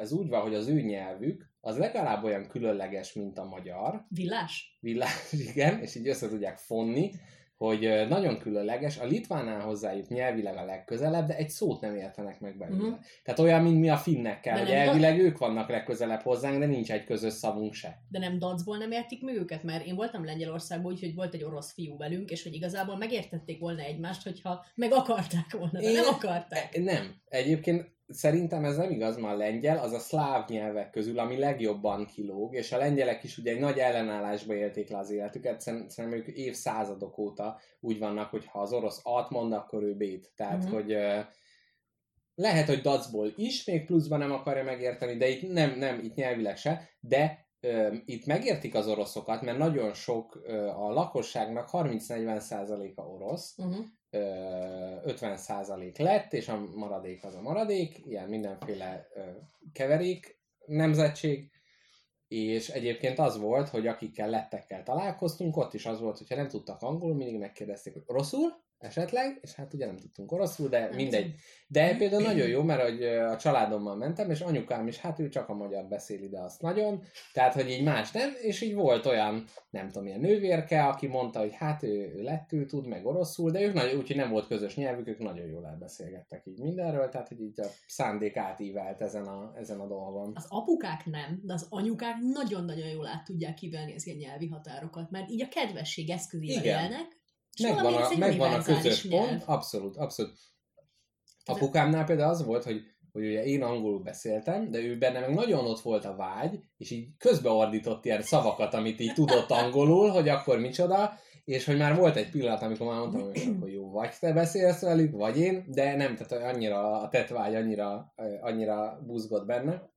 ez úgy van, hogy az ő nyelvük az legalább olyan különleges, mint a magyar, Villás? villás, igen, és így össze tudják fonni, hogy nagyon különleges, a litvánál hozzájuk nyelvileg a legközelebb, de egy szót nem értenek meg belőle. Mhm. Tehát olyan, mint mi a finnekkel, De hogy elvileg ők vannak legközelebb hozzánk, de nincs egy közös szavunk se. De nem dacból nem értik meg őket, mert én voltam Lengyelországban, úgyhogy volt egy orosz fiú velünk, és hogy igazából megértették volna egymást, hogyha meg akarták volna, de Én- nem akarták. Nem. Egyébként szerintem ez nem igaz, mert a lengyel az a szláv nyelvek közül, ami legjobban kilóg, és a lengyelek is ugye egy nagy ellenállásba élték le az életüket, Szerint- szerintem ők évszázadok óta úgy vannak, hogy ha az orosz alt mond, akkor ő bét. Tehát, Mhm. hogy lehet, hogy dacból is még pluszban nem akarja megérteni, de itt nem, nem, itt nyelvileg se, de itt megértik az oroszokat, mert nagyon sok a lakosságnak 30-40 százaléka orosz, Uh-huh. ö, 50% lett, és a maradék az a maradék, ilyen mindenféle keverék nemzetség, és egyébként az volt, hogy akikkel lettekkel találkoztunk, ott is az volt, hogyha nem tudtak angolul, mindig megkérdezték, hogy rosszul esetleg, és hát ugye nem tudtunk oroszul, de Hát mindegy. De például nagyon jó, mert hogy a családommal mentem, és anyukám is, hát ő csak a magyar beszél ide azt nagyon, tehát, hogy így más nem, és így volt olyan, nem tudom, ilyen nővérke, aki mondta, hogy hát ő, ő lettül tud, meg oroszul, de ők nagyon, úgyhogy nem volt közös nyelvük, ők nagyon jól elbeszélgettek így mindenről, tehát, hogy így a szándék átívelt ezen a, ezen a dolgon. Az apukák nem, de az anyukák nagyon-nagyon jól át tudják kivelni az ilyen nyelvi határokat, mert így a kedvesség eszközével élnek, Megvan a, megvan a közös nyelv. pont, abszolút, abszolút. Apukámnál például az volt, hogy, hogy ugye én angolul beszéltem, de ő benne meg nagyon ott volt a vágy, és így közbeordított ilyen szavakat, amit így tudott angolul, hogy akkor micsoda, és hogy már volt egy pillanat, amikor már mondtam, hogy akkor jó, vagy te beszélsz velük, vagy én, de nem, tehát annyira a tetvágy annyira, annyira buzgott benne.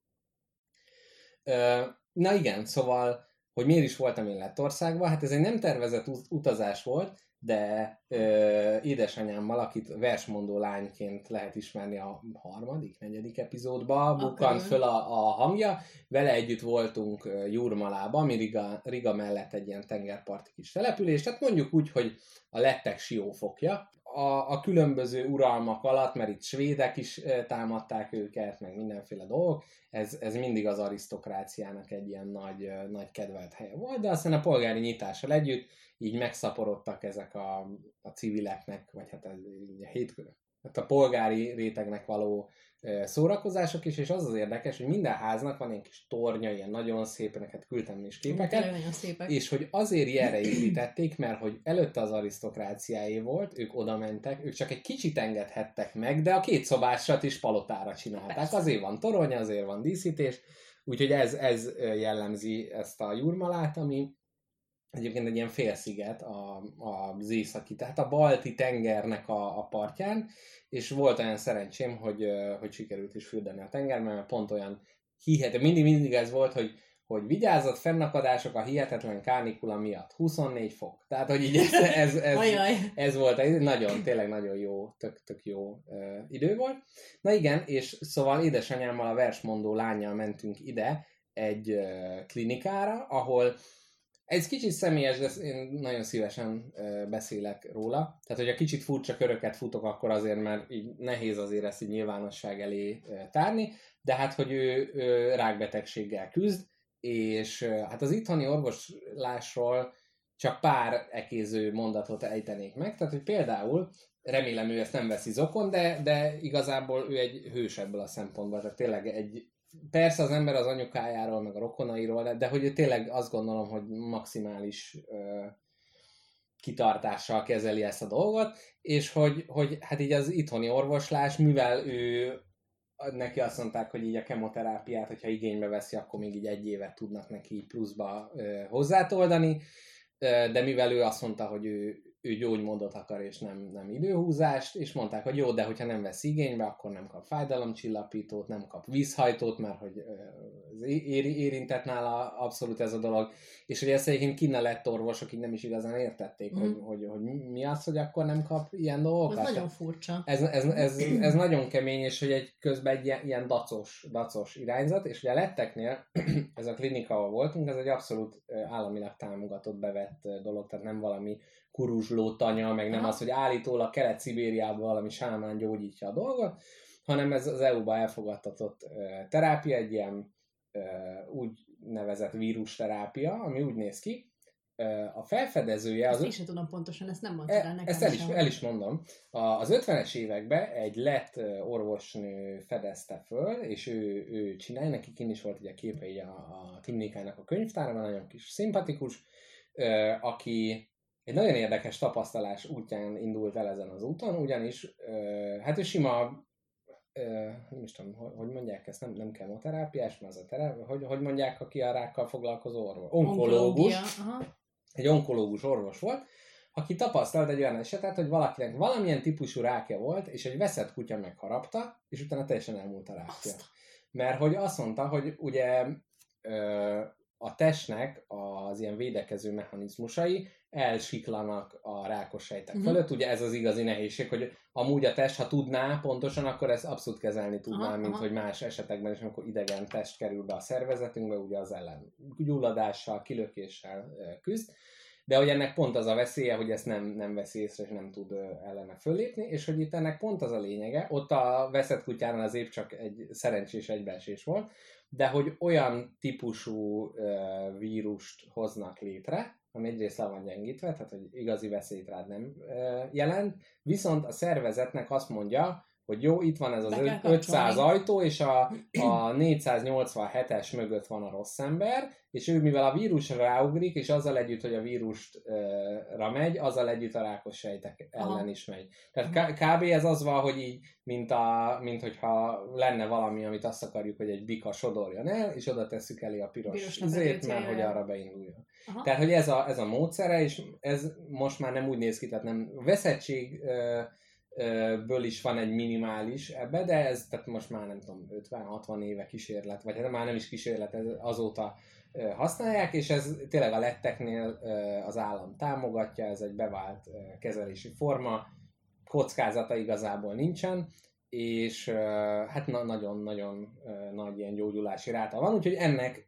Na igen, szóval, hogy miért is voltam én Lettországban, hát ez egy nem tervezett ut- utazás volt, de ö, édesanyámmal, akit versmondó lányként lehet ismerni a harmadik, negyedik epizódban, bukkant Akkor. föl a, a hangja, vele együtt voltunk Jurmalába, ami Riga, Riga mellett egy ilyen tengerparti kis település, tehát mondjuk úgy, hogy a lettek siófokja. A, a különböző uralmak alatt, mert itt svédek is támadták őket, meg mindenféle dolgok, ez, ez mindig az arisztokráciának egy ilyen nagy, nagy kedvelt helye volt, de aztán a polgári nyitással együtt így megszaporodtak ezek a, a civileknek, vagy hát így a hétkö, hát a polgári rétegnek való szórakozások is, és az az érdekes, hogy minden háznak van egy kis tornya, ilyen nagyon szép, neked küldtem is képeket, nagyon szépek. és hogy azért ilyenre építették, mert hogy előtte az arisztokráciáé volt, ők oda mentek, ők csak egy kicsit engedhettek meg, de a két szobásat is palotára csinálták. Persze. Azért van torony, azért van díszítés, úgyhogy ez, ez jellemzi ezt a Jurmalát, ami egyébként egy ilyen félsziget a, a, az északi, tehát a balti tengernek a, a partján, és volt olyan szerencsém, hogy, hogy sikerült is fürdeni a tengerben, mert pont olyan hihető, mindig, mindig ez volt, hogy hogy vigyázat, fennakadások a hihetetlen kánikula miatt. 24 fok. Tehát, hogy így ez, ez, ez, ez volt egy nagyon, tényleg nagyon jó, tök, tök jó uh, idő volt. Na igen, és szóval édesanyámmal a versmondó lányjal mentünk ide egy uh, klinikára, ahol ez kicsit személyes, de én nagyon szívesen beszélek róla. Tehát, hogy a kicsit furcsa köröket futok, akkor azért, mert így nehéz azért ezt így nyilvánosság elé tárni, de hát, hogy ő, ő rákbetegséggel küzd, és hát az itthoni orvoslásról csak pár ekéző mondatot ejtenék meg. Tehát, hogy például, remélem ő ezt nem veszi zokon, de, de igazából ő egy hős ebből a szempontból. Tehát tényleg egy, persze az ember az anyukájáról, meg a rokonairól, de, hogy tényleg azt gondolom, hogy maximális ö, kitartással kezeli ezt a dolgot, és hogy, hogy hát így az itthoni orvoslás, mivel ő neki azt mondták, hogy így a kemoterápiát, hogyha igénybe veszi, akkor még így egy évet tudnak neki pluszba ö, hozzátoldani, de mivel ő azt mondta, hogy ő, ő gyógymódot akar, és nem, nem időhúzást, és mondták, hogy jó, de hogyha nem vesz igénybe, akkor nem kap fájdalomcsillapítót, nem kap vízhajtót, mert hogy ez éri, érintett nála abszolút ez a dolog. És hogy ezt egyébként kine lett orvosok így nem is igazán értették, mm. hogy, hogy, hogy, mi az, hogy akkor nem kap ilyen dolgokat. Ez nagyon furcsa. Ez, ez, ez, ez nagyon kemény, és hogy egy közben egy ilyen, ilyen dacos, dacos irányzat, és ugye a letteknél, ez a klinika, ahol voltunk, ez egy abszolút államilag támogatott, bevett dolog, tehát nem valami kuruzsló tanya, meg nem Aha. az, hogy állítólag Kelet-Szibériában valami sámán gyógyítja a dolgot, hanem ez az EU-ba elfogadtatott terápia, egy ilyen úgy nevezett vírusterápia, ami úgy néz ki, a felfedezője... Ezt az... én sem tudom pontosan, ezt nem mondtad el nekem Ezt el is, el is mondom. Az 50-es években egy lett orvosnő fedezte föl, és ő, ő csinálja, neki kint is volt ugye képei a, a klinikának a könyvtárban, nagyon kis szimpatikus, aki egy nagyon érdekes tapasztalás útján indult el ezen az úton, ugyanis hát ő sima nem is tudom, hogy mondják ezt, nem, nem kemoterápiás, mert az a terá... hogy, hogy mondják, aki a rákkal foglalkozó orvos? Onkológus. Egy onkológus orvos volt, aki tapasztalt egy olyan esetet, hogy valakinek valamilyen típusú rákja volt, és egy veszett kutya megharapta, és utána teljesen elmúlt a rákja. Azt. Mert hogy azt mondta, hogy ugye a testnek az ilyen védekező mechanizmusai elsiklanak a rákos sejtek uh-huh. fölött. Ugye ez az igazi nehézség, hogy amúgy a test, ha tudná pontosan, akkor ezt abszolút kezelni tudná, aha, mint aha. hogy más esetekben is, amikor idegen test kerül be a szervezetünkbe, ugye az ellen gyulladással, kilökéssel küzd. De hogy ennek pont az a veszélye, hogy ezt nem, nem veszi észre, és nem tud ellene föllépni, és hogy itt ennek pont az a lényege, ott a veszett kutyán az épp csak egy szerencsés egybeesés volt, de hogy olyan típusú vírust hoznak létre, ami egyrészt le van gyengítve, tehát hogy igazi veszélyt rád nem jelent, viszont a szervezetnek azt mondja, hogy jó, itt van ez az 500 ajtó, és a, a 487-es mögött van a rossz ember, és ő mivel a vírusra ráugrik, és azzal együtt, hogy a vírusra megy, azzal együtt a rákos sejtek ellen Aha. is megy. Tehát kb. ez az van, hogy így, mint, a, mint hogyha lenne valami, amit azt akarjuk, hogy egy bika sodorjon el, és oda tesszük elé a piros, piros izét, mert hogy arra beinduljon. Aha. Tehát, hogy ez a, ez a módszere, és ez most már nem úgy néz ki, tehát nem veszettség ből is van egy minimális ebbe, de ez tehát most már nem tudom, 50-60 éve kísérlet, vagy hát már nem is kísérlet, ez azóta használják, és ez tényleg a letteknél az állam támogatja, ez egy bevált kezelési forma, kockázata igazából nincsen, és hát nagyon-nagyon nagy ilyen gyógyulási ráta van, úgyhogy ennek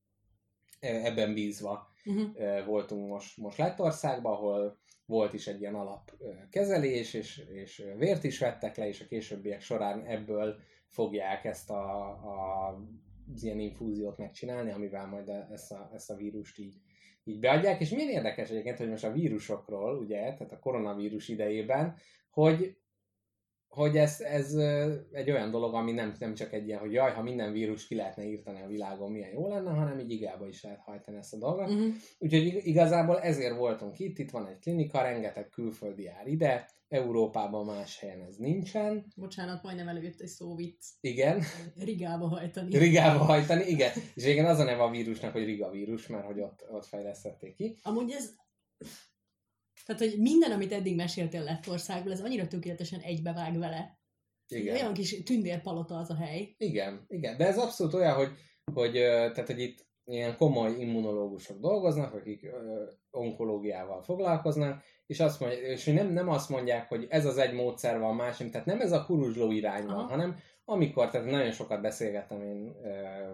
ebben bízva uh-huh. voltunk most, most Lettországban, ahol volt is egy ilyen alapkezelés, és, és vért is vettek le, és a későbbiek során ebből fogják ezt a, a az ilyen infúziót megcsinálni, amivel majd ezt a, ezt a vírust így, így beadják. És milyen érdekes egyébként, hogy most a vírusokról, ugye, tehát a koronavírus idejében, hogy hogy ez, ez egy olyan dolog, ami nem, nem csak egy ilyen, hogy jaj, ha minden vírus ki lehetne írtani a világon, milyen jó lenne, hanem így igába is lehet hajtani ezt a dolgot. Uh-huh. Úgyhogy igazából ezért voltunk itt, itt van egy klinika, rengeteg külföldi jár ide, Európában más helyen ez nincsen. Bocsánat, majdnem előtt egy szó vicc. Igen. Rigába hajtani. Rigába hajtani, igen. És igen, az a neve a vírusnak, hogy Riga vírus, mert hogy ott, ott fejlesztették ki. Amúgy ez tehát, hogy minden, amit eddig meséltél Lettországból, ez annyira tökéletesen egybevág vele. Igen. Olyan kis tündérpalota az a hely. Igen, igen. De ez abszolút olyan, hogy, hogy, tehát, hogy itt ilyen komoly immunológusok dolgoznak, akik ö, onkológiával foglalkoznak, és, azt mondja, és nem, nem azt mondják, hogy ez az egy módszer van másik, tehát nem ez a kuruzsló irány van, Aha. hanem amikor, tehát nagyon sokat beszélgettem én ö,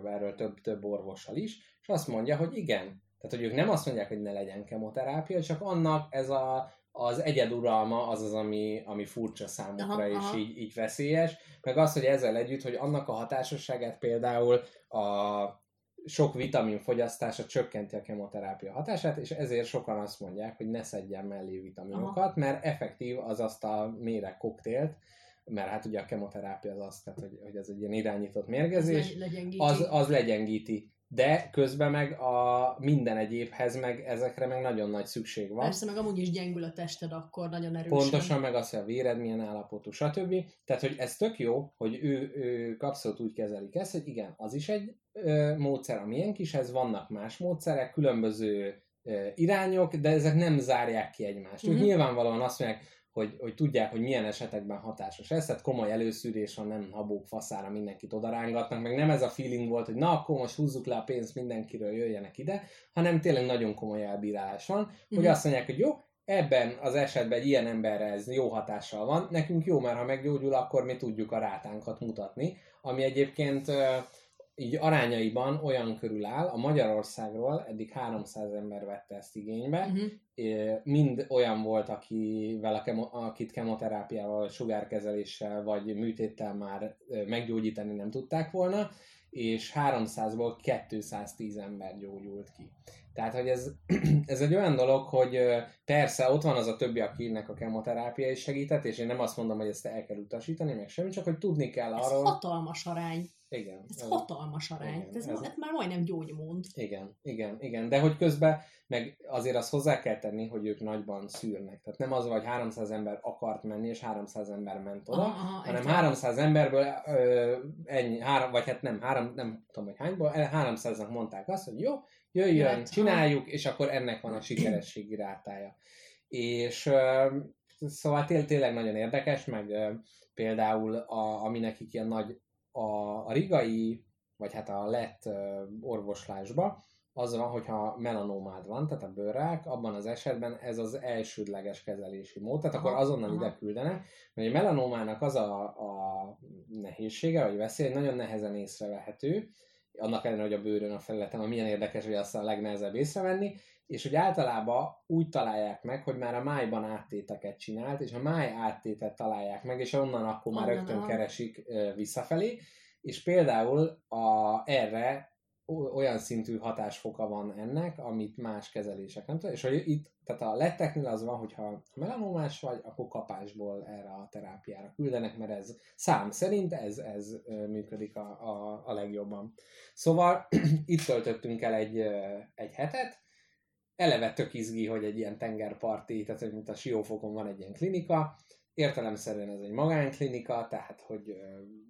erről több, több orvossal is, és azt mondja, hogy igen, tehát, hogy ők nem azt mondják, hogy ne legyen kemoterápia, csak annak ez a, az egyeduralma az az, ami, ami furcsa számukra, aha, és aha. Így, így veszélyes. Meg az, hogy ezzel együtt, hogy annak a hatásosságát például a sok vitamin fogyasztása csökkenti a kemoterápia hatását, és ezért sokan azt mondják, hogy ne szedjen mellé vitaminokat, aha. mert effektív az azt a méreg koktélt, mert hát ugye a kemoterápia az az, tehát hogy, hogy ez egy ilyen irányított mérgezés, az, legyengíti. az, az legyengíti de közben meg a minden egyébhez meg ezekre meg nagyon nagy szükség van. Persze, meg amúgy is gyengül a tested akkor nagyon erősen. Pontosan, meg az, hogy a véred milyen állapotú, stb. Tehát, hogy ez tök jó, hogy ő, ő abszolút úgy kezelik ezt, hogy igen, az is egy ö, módszer, amilyen kishez, vannak más módszerek, különböző ö, irányok, de ezek nem zárják ki egymást. Uh-huh. Ők nyilvánvalóan azt mondják, hogy, hogy tudják, hogy milyen esetekben hatásos ez, tehát komoly előszűrés van, nem habók faszára mindenkit odarángatnak, meg nem ez a feeling volt, hogy na akkor most húzzuk le a pénzt mindenkiről, jöjjenek ide, hanem tényleg nagyon komoly elbírálás van, hogy Mhm. azt mondják, hogy jó, ebben az esetben egy ilyen emberre ez jó hatással van, nekünk jó, mert ha meggyógyul, akkor mi tudjuk a rátánkat mutatni, ami egyébként így arányaiban olyan körül áll, a Magyarországról eddig 300 ember vette ezt igénybe, Uh-huh. Mind olyan volt, akivel a kemo, akit kemoterápiával, sugárkezeléssel, vagy műtéttel már meggyógyítani nem tudták volna, és 300-ból 210 ember gyógyult ki. Tehát, hogy ez, ez egy olyan dolog, hogy persze ott van az a többi, akinek a kemoterápia is segített, és én nem azt mondom, hogy ezt el kell utasítani, meg semmi, csak hogy tudni kell Ez arról. hatalmas arány. Igen. Ez ez- hatalmas arány. igen, ez, ez- ez már majdnem gyógymód. igen, igen, igen. De hogy közben meg azért azt hozzá kell tenni, hogy ők nagyban szűrnek. Tehát nem az, hogy 300 ember akart menni, és 300 ember ment oda, Aha, aha, hanem értem. 300 emberből ö, ennyi, három, vagy hát nem, három, nem tudom, hogy hányból, eh, 300-nak mondták azt, hogy jó, jöjjön, Jöhet, csináljuk, és akkor ennek van a sikerességi rátája. És ö, szóval té- tényleg nagyon érdekes, meg ö, például a, ami nekik ilyen nagy, a, a rigai, vagy hát a lett orvoslásba, az van, hogyha melanómád van, tehát a bőrrák, abban az esetben ez az elsődleges kezelési mód, tehát Aha, akkor azonnal aha. ide küldenek, mert a melanómának az a, a nehézsége, vagy veszély, nagyon nehezen észrevehető, annak ellenére, hogy a bőrön a felületen, ami milyen érdekes, hogy azt a legnehezebb észrevenni, és hogy általában úgy találják meg, hogy már a májban áttéteket csinált, és a máj áttétet találják meg, és onnan akkor már Onnan, rögtön aha. keresik visszafelé, és például a, erre olyan szintű hatásfoka van ennek, amit más kezelések nem tudom, és hogy itt, tehát a letteknél az van, hogyha melanómás vagy, akkor kapásból erre a terápiára küldenek, mert ez szám szerint ez, ez működik a, a, a legjobban. Szóval itt töltöttünk el egy, egy hetet, eleve tök izgi, hogy egy ilyen tengerparti, tehát hogy mint a Siófokon van egy ilyen klinika, értelemszerűen ez egy magánklinika, tehát hogy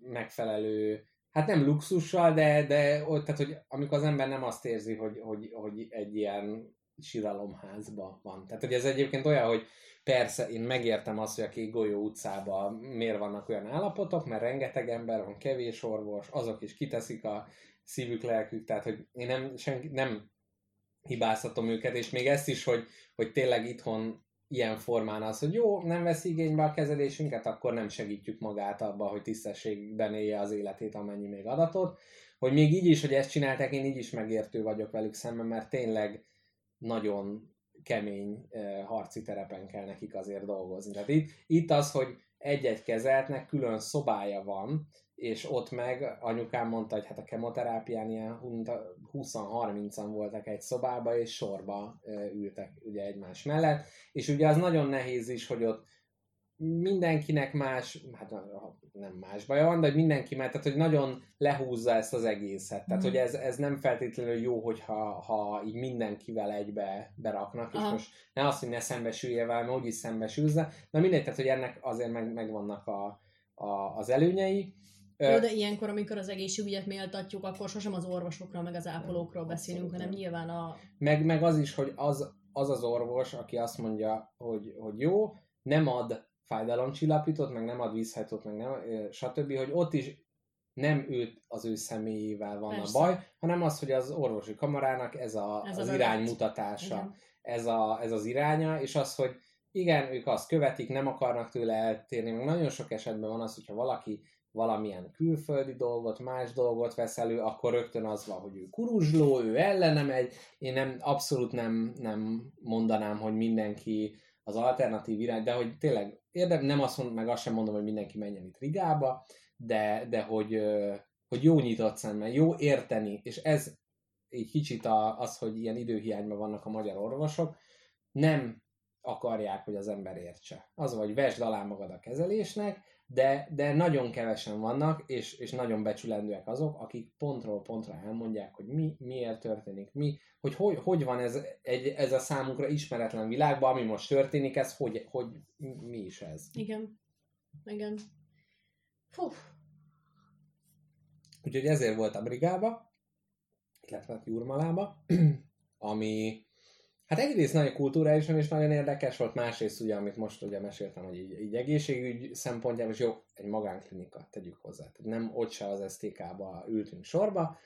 megfelelő, hát nem luxussal, de, de tehát hogy amikor az ember nem azt érzi, hogy, hogy, hogy egy ilyen síralomházba van. Tehát hogy ez egyébként olyan, hogy persze én megértem azt, hogy a Kék Golyó utcában miért vannak olyan állapotok, mert rengeteg ember van, kevés orvos, azok is kiteszik a szívük, lelkük, tehát hogy én nem, senki, nem hibáztatom őket, és még ezt is, hogy, hogy tényleg itthon ilyen formán az, hogy jó, nem vesz igénybe a kezelésünket, akkor nem segítjük magát abba, hogy tisztességben élje az életét, amennyi még adatot. Hogy még így is, hogy ezt csinálták, én így is megértő vagyok velük szemben, mert tényleg nagyon kemény eh, harci terepen kell nekik azért dolgozni. Tehát itt, itt az, hogy egy-egy kezeltnek külön szobája van, és ott meg anyukám mondta, hogy hát a kemoterápián ilyen 20-30-an voltak egy szobába, és sorba ültek ugye egymás mellett, és ugye az nagyon nehéz is, hogy ott mindenkinek más, hát nem más baja van, de mindenki, mert tehát, hogy nagyon lehúzza ezt az egészet. Tehát, Mhm. hogy ez, ez nem feltétlenül jó, hogyha ha így mindenkivel egybe beraknak, és Aha. most ne azt, hogy ne szembesüljél vele, mert úgyis szembesülsz, de mindegy, tehát, hogy ennek azért meg, megvannak a, a, az előnyei. Jó, de ilyenkor, amikor az egészségügyet méltatjuk, akkor sosem az orvosokról, meg az ápolókról beszélünk, hanem nem. nyilván a... meg, meg az is, hogy az, az az orvos, aki azt mondja, hogy, hogy jó, nem ad fájdalomcsillapítót, meg nem ad vízhajtót, meg nem, stb., hogy ott is nem őt az ő személyével van Persze. a baj, hanem az, hogy az orvosi kamarának ez, a, Ez az az iránymutatása, Igen. ez, a, ez az iránya, és az, hogy igen, ők azt követik, nem akarnak tőle eltérni, meg nagyon sok esetben van az, hogyha valaki valamilyen külföldi dolgot, más dolgot vesz elő, akkor rögtön az van, hogy ő kuruzsló, ő ellene megy. Én nem, abszolút nem, nem mondanám, hogy mindenki az alternatív irány, de hogy tényleg érdem, nem azt mond, meg azt sem mondom, hogy mindenki menjen itt Rigába, de, de hogy, hogy jó nyitott szemmel, jó érteni, és ez egy kicsit az, hogy ilyen időhiányban vannak a magyar orvosok, nem akarják, hogy az ember értse. Az, vagy vesd alá magad a kezelésnek, de, de nagyon kevesen vannak, és, és nagyon becsülendőek azok, akik pontról pontra elmondják, hogy mi, miért történik, mi, hogy hogy, hogy van ez, egy, ez a számunkra ismeretlen világban, ami most történik, ez hogy, hogy mi is ez. Igen. Igen. Fú, Úgyhogy ezért volt a brigába, illetve hát Jurmalába, ami Hát egyrészt nagyon kulturálisan is nagyon érdekes volt, másrészt ugye, amit most ugye meséltem, hogy így, így egészségügy szempontjából, és jó, egy magánklinika, tegyük hozzá. Tehát nem ott se az STK-ba ültünk sorba,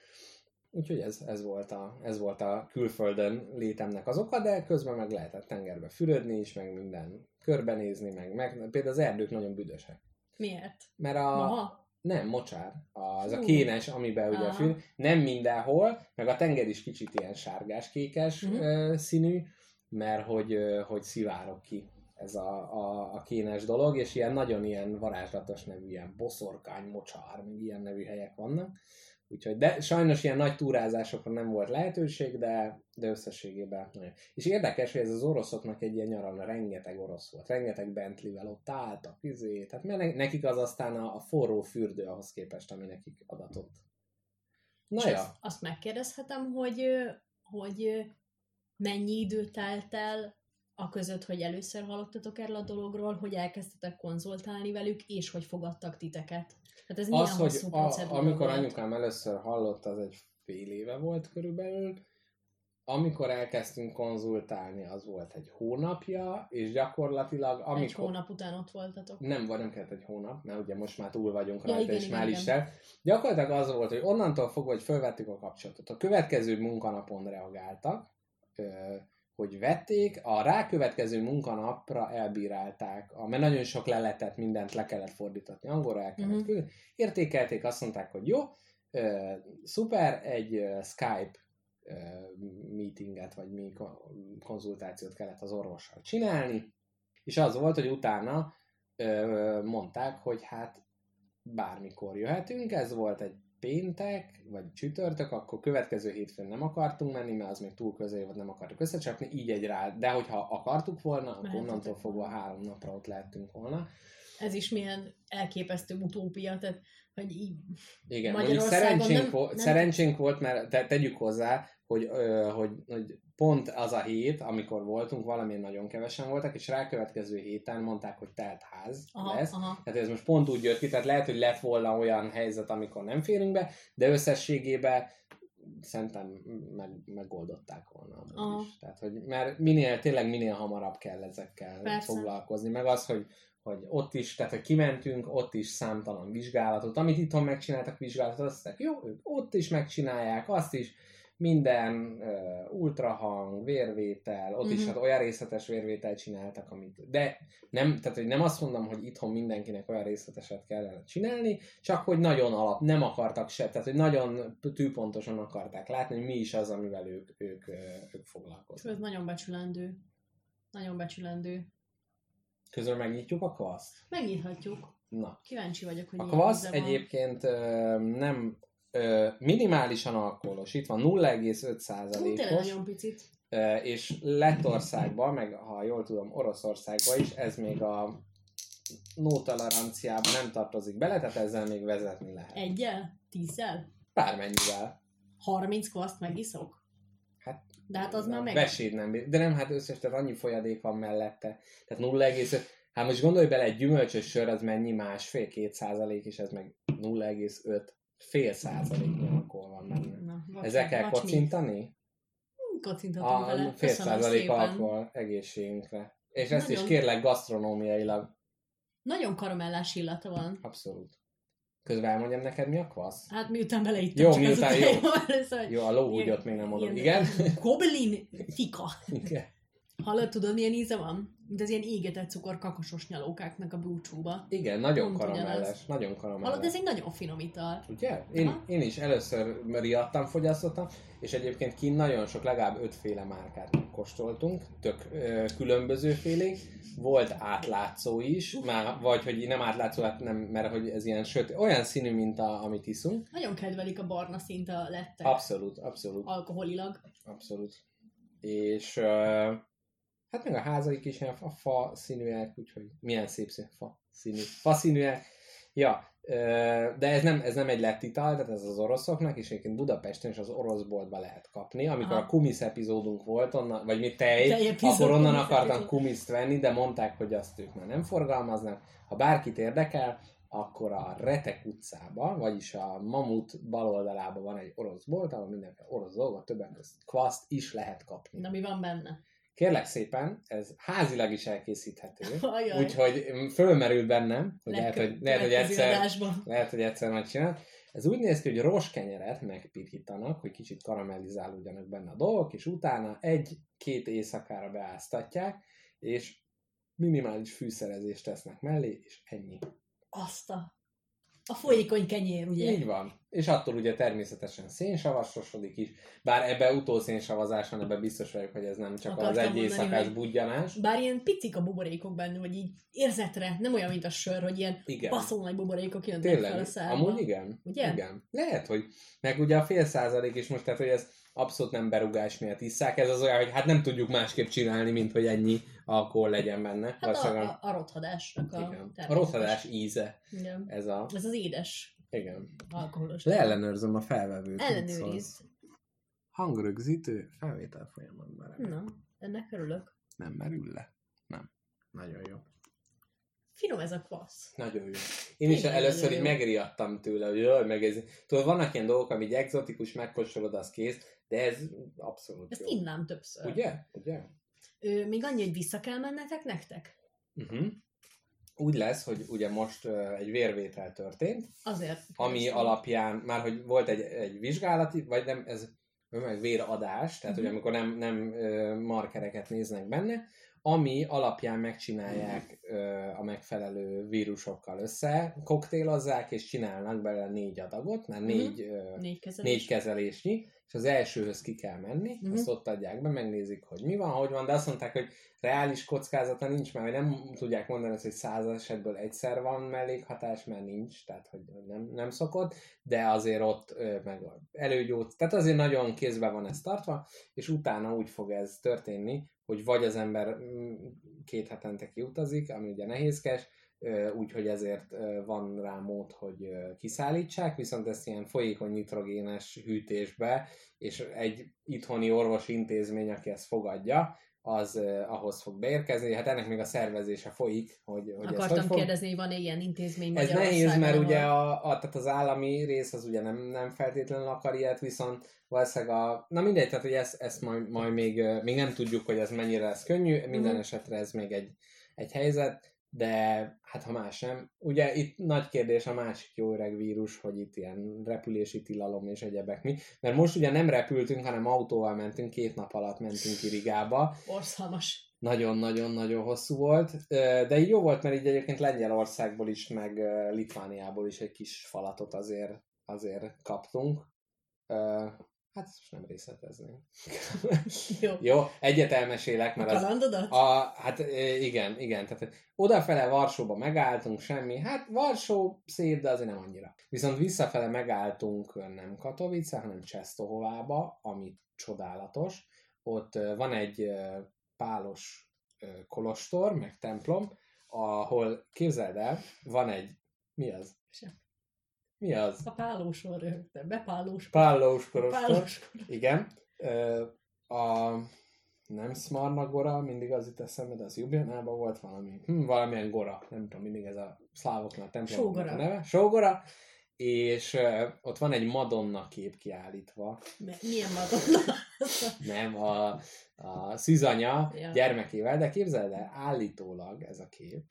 úgyhogy ez, ez, volt a, ez volt a külföldön létemnek az oka, de közben meg lehetett tengerbe fürödni is, meg minden körbenézni, meg, meg például az erdők nagyon büdösek. Miért? Mert a, Maha? Nem, mocsár. Az a kénes, amiben ugye Aha. fül. Nem mindenhol, meg a tenger is kicsit ilyen sárgás-kékes Mhm. uh színű, mert hogy, hogy szivárok ki ez a, a, a kénes dolog, és ilyen nagyon ilyen varázslatos nevű, ilyen boszorkány, mocsár, még ilyen nevű helyek vannak. Úgyhogy, de sajnos ilyen nagy túrázásokra nem volt lehetőség, de, de összességében nagyon. És érdekes, hogy ez az oroszoknak egy ilyen nyaralna, rengeteg orosz volt, rengeteg Bentley-vel ott álltak, izé, tehát mert ne- nekik az aztán a, a forró fürdő ahhoz képest, ami nekik adatott. Na És ja, azt, azt megkérdezhetem, hogy, hogy mennyi idő telt el a között, hogy először hallottatok erről a dologról, hogy elkezdtetek konzultálni velük, és hogy fogadtak titeket. Tehát ez az, hogy a, amikor volt? anyukám először hallott, az egy fél éve volt körülbelül, amikor elkezdtünk konzultálni, az volt egy hónapja, és gyakorlatilag Egy amikor... hónap után ott voltatok. Nem, vagy nem kellett egy hónap, mert ugye most már túl vagyunk Ja, rajta, igen, és igen, már igen. is el. Gyakorlatilag az volt, hogy onnantól fogva, hogy fölvettük a kapcsolatot. A következő munkanapon reagáltak, hogy vették, a rákövetkező munkanapra elbírálták, a- mert nagyon sok leletet, mindent le kellett fordítatni angolra, el kellett küldeni. Értékelték, azt mondták, hogy jó, ö, szuper, egy ö, Skype ö, meetinget, vagy mi ko- konzultációt kellett az orvossal csinálni, és az volt, hogy utána ö, mondták, hogy hát bármikor jöhetünk, ez volt egy péntek, vagy csütörtök, akkor következő hétfőn nem akartunk menni, mert az még túl közel volt, nem akartuk összecsapni, így egy rá, de hogyha akartuk volna, akkor Mehetetek onnantól fogva három napra ott lehettünk volna. Ez is milyen elképesztő utópia, tehát hogy így Igen, mondjuk szerencsénk, nem- volt, nem- szerencsénk volt, mert te, tegyük hozzá, hogy, hogy, hogy pont az a hét, amikor voltunk, valamilyen nagyon kevesen voltak, és rákövetkező héten mondták, hogy telt ház aha, lesz. aha. Tehát ez most pont úgy jött ki, tehát lehet, hogy lett volna olyan helyzet, amikor nem férünk be, de összességében szerintem meg, megoldották volna Aha. is. Tehát, hogy mert minél, tényleg minél hamarabb kell ezekkel Persze. foglalkozni, meg az, hogy hogy ott is, tehát hogy kimentünk, ott is számtalan vizsgálatot, amit itthon megcsináltak vizsgálatot, azt mondták, jó, ott is megcsinálják, azt is, minden uh, ultrahang, vérvétel, ott is Mhm. hát olyan részletes vérvételt csináltak, amit, de nem, tehát hogy nem azt mondom, hogy itthon mindenkinek olyan részleteset kellene csinálni, csak hogy nagyon alap, nem akartak se, tehát hogy nagyon tűpontosan akarták látni, hogy mi is az, amivel ők, ők, ők foglalkoznak. Ez nagyon becsülendő. Nagyon becsülendő. Közül megnyitjuk a kvaszt? Megnyithatjuk. Na. Kíváncsi vagyok, hogy A kvasz van. egyébként nem minimálisan alkoholos, itt van 0,5 Hú, tényleg os nagyon picit. és Lettországban, meg ha jól tudom Oroszországban is, ez még a no nem tartozik bele, tehát ezzel még vezetni lehet. Egyel? Tízzel? Bármennyivel. 30 kvaszt megiszok? Hát, De hát az már meg... Veséd nem bír. De nem, hát összes, tehát annyi folyadék van mellette. Tehát 0,5. Hát most gondolj bele, egy gyümölcsös sör az mennyi másfél-két százalék, és ez meg 0,5 fél százaléknyi alkohol van benne. Ezzel kell mi. kocintani? Kocinthatunk A vele. fél százalék alkohol egészségünkre. És ezt is Nagyon- kérlek gasztronómiailag. Nagyon karamellás illata van. Abszolút. Közben elmondjam neked, mi a kvasz? Hát miután beleittem Jó, csak miután jó. hogy Jó, a ló úgy ilyen- ott még nem mondom. Igen? Gobelin fika. Igen. Hallod, tudod milyen íze van? Mint az ilyen égetett cukor kakasos nyalókáknak a búcsúba. Igen, nagyon Pont karamelles. ugyanaz. Nagyon karamelles. Hallod, ez egy nagyon finom ital. Ugye? Én, Aha. én is először riadtam, fogyasztottam, és egyébként kint nagyon sok, legalább ötféle márkát kóstoltunk, tök ö, különböző félék. Volt átlátszó is, már, vagy hogy nem átlátszó, hát nem, mert hogy ez ilyen sötét, olyan színű, mint a, amit iszunk. Nagyon kedvelik a barna szint a lettek. Abszolút, abszolút, Alkoholilag. abszolút. És ö, hát meg a házaik is ilyen fa, fa színűek, úgyhogy milyen szép szín, fa színű, fa színűek. Ja, de ez nem, ez nem egy lett ital, tehát ez az oroszoknak, és egyébként Budapesten is az orosz boltba lehet kapni. Amikor Aha. a kumisz epizódunk volt, onnan, vagy mi tej, akkor onnan akartam kumiszt venni, de mondták, hogy azt ők már nem forgalmaznak. Ha bárkit érdekel, akkor a Retek utcában, vagyis a Mamut bal oldalában van egy orosz bolt, ahol mindenféle orosz dolgot, többek között kvaszt is lehet kapni. Na mi van benne? Kérlek szépen, ez házilag is elkészíthető, Ajaj. úgyhogy fölmerült bennem, hogy lehet, hogy, lehet, hogy egyszer, adásban. lehet, hogy egyszer megcsinál. Ez úgy néz ki, hogy roskenyeret megpirítanak, hogy kicsit karamellizálódjanak benne a dolgok, és utána egy-két éjszakára beáztatják, és minimális fűszerezést tesznek mellé, és ennyi. Azt a... A folyékony kenyér, ugye? Így van. És attól ugye természetesen szénsavasosodik is, bár ebbe utószénsavazás van, ebbe biztos vagyok, hogy ez nem csak Akartam az egy mondani, éjszakás hogy- budjanás. Bár ilyen picik a buborékok benne, vagy így érzetre, nem olyan, mint a sör, hogy ilyen Igen. baszó nagy buborékok jönnek fel a Tényleg, szádba. amúgy igen. Ugye? Igen. Lehet, hogy meg ugye a fél százalék is most, tehát hogy ez abszolút nem berugás miatt isszák, ez az olyan, hogy hát nem tudjuk másképp csinálni, mint hogy ennyi alkohol legyen benne. Hát a, a, a rothadásnak a, igen. a rothadás íze, Igen. ez a... Ez az édes Igen. alkoholos. Leellenőrzöm a felvevőt. Ellenőrizd. Hangrögzítő felvétel folyamatban. Na, ennek örülök. Nem merül le? Nem. Nagyon jó. Finom ez a kvassz. Nagyon jó. Én is Tényleg először így megriadtam tőle, hogy jaj, meg ez... Tudod, vannak ilyen dolgok, ami így egzotikus, megkóstolod, az kész, de ez abszolút Ezt jó. innám többször. Ugye? Ugye? Ö, még annyi, hogy vissza kell mennetek nektek? Uh-huh. Úgy lesz, hogy ugye most uh, egy vérvétel történt, Azért. ami kérdeztem. alapján, már hogy volt egy, egy vizsgálati, vagy nem, ez meg véradás, tehát Mhm. hogy amikor nem, nem markereket néznek benne, ami alapján megcsinálják ö, a megfelelő vírusokkal össze, koktélozzák, és csinálnak belőle négy adagot, mert Mhm. négy, ö, Négy kezelés. négy kezelésnyi, és az elsőhöz ki kell menni, Mhm. azt ott adják be, megnézik, hogy mi van, hogy van, de azt mondták, hogy reális kockázata nincs, mert nem tudják mondani azt, hogy száz esetből egyszer van mellékhatás, mert nincs, tehát hogy nem, nem szokott, de azért ott ö, meg előgyógy, tehát azért nagyon kézbe van ez tartva, és utána úgy fog ez történni, hogy vagy az ember mm, két hetente kiutazik, ami ugye nehézkes, úgyhogy ezért van rá mód, hogy kiszállítsák, viszont ezt ilyen folyékony nitrogénes hűtésbe, és egy itthoni orvosi intézmény, aki ezt fogadja, az uh, ahhoz fog beérkezni. Hát ennek még a szervezése folyik, hogy, hogy ez hogy Akartam fog. kérdezni, hogy van-e ilyen intézmény Ez nehéz, mert ahol- ugye a, a, tehát az állami rész az ugye nem, nem feltétlenül akar ilyet, viszont valószínűleg a... Na mindegy, tehát hogy ezt, ezt majd, majd még, még nem tudjuk, hogy ez mennyire lesz könnyű, minden Mhm. esetre ez még egy, egy helyzet, de hát ha más nem. Ugye itt nagy kérdés a másik jó öreg vírus, hogy itt ilyen repülési tilalom és egyebek mi, mert most ugye nem repültünk, hanem autóval mentünk, két nap alatt mentünk ki Rigába, Orszalmas. nagyon-nagyon-nagyon hosszú volt, de így jó volt, mert így egyébként Lengyelországból is, meg Litvániából is egy kis falatot azért, azért kaptunk. Hát most nem részletezném. Jó. Jó, egyet elmesélek, A mert az, kalandodat? a, hát ö, igen, igen, tehát odafele Varsóba megálltunk, semmi, hát Varsó szép, de azért nem annyira. Viszont visszafele megálltunk nem Katowice, hanem Csesztohovába, ami csodálatos. Ott ö, van egy ö, pálos kolostor, meg templom, ahol képzeld el, van egy, mi az? Sem. Mi az? A pálósor rögtön. Bepálós. Pálós kolostor. Pálós. Igen. A nem Smarna Gora, mindig az itt eszembe, de az Ljubljanában volt valami, hm, valamilyen Gora, nem tudom, mindig ez a szlávoknak templom Sógora. a neve. Sógora. És ö, ott van egy Madonna kép kiállítva, Mi- Milyen madonna? nem a, a szűzanya Ja. gyermekével, de képzeld el, állítólag ez a kép,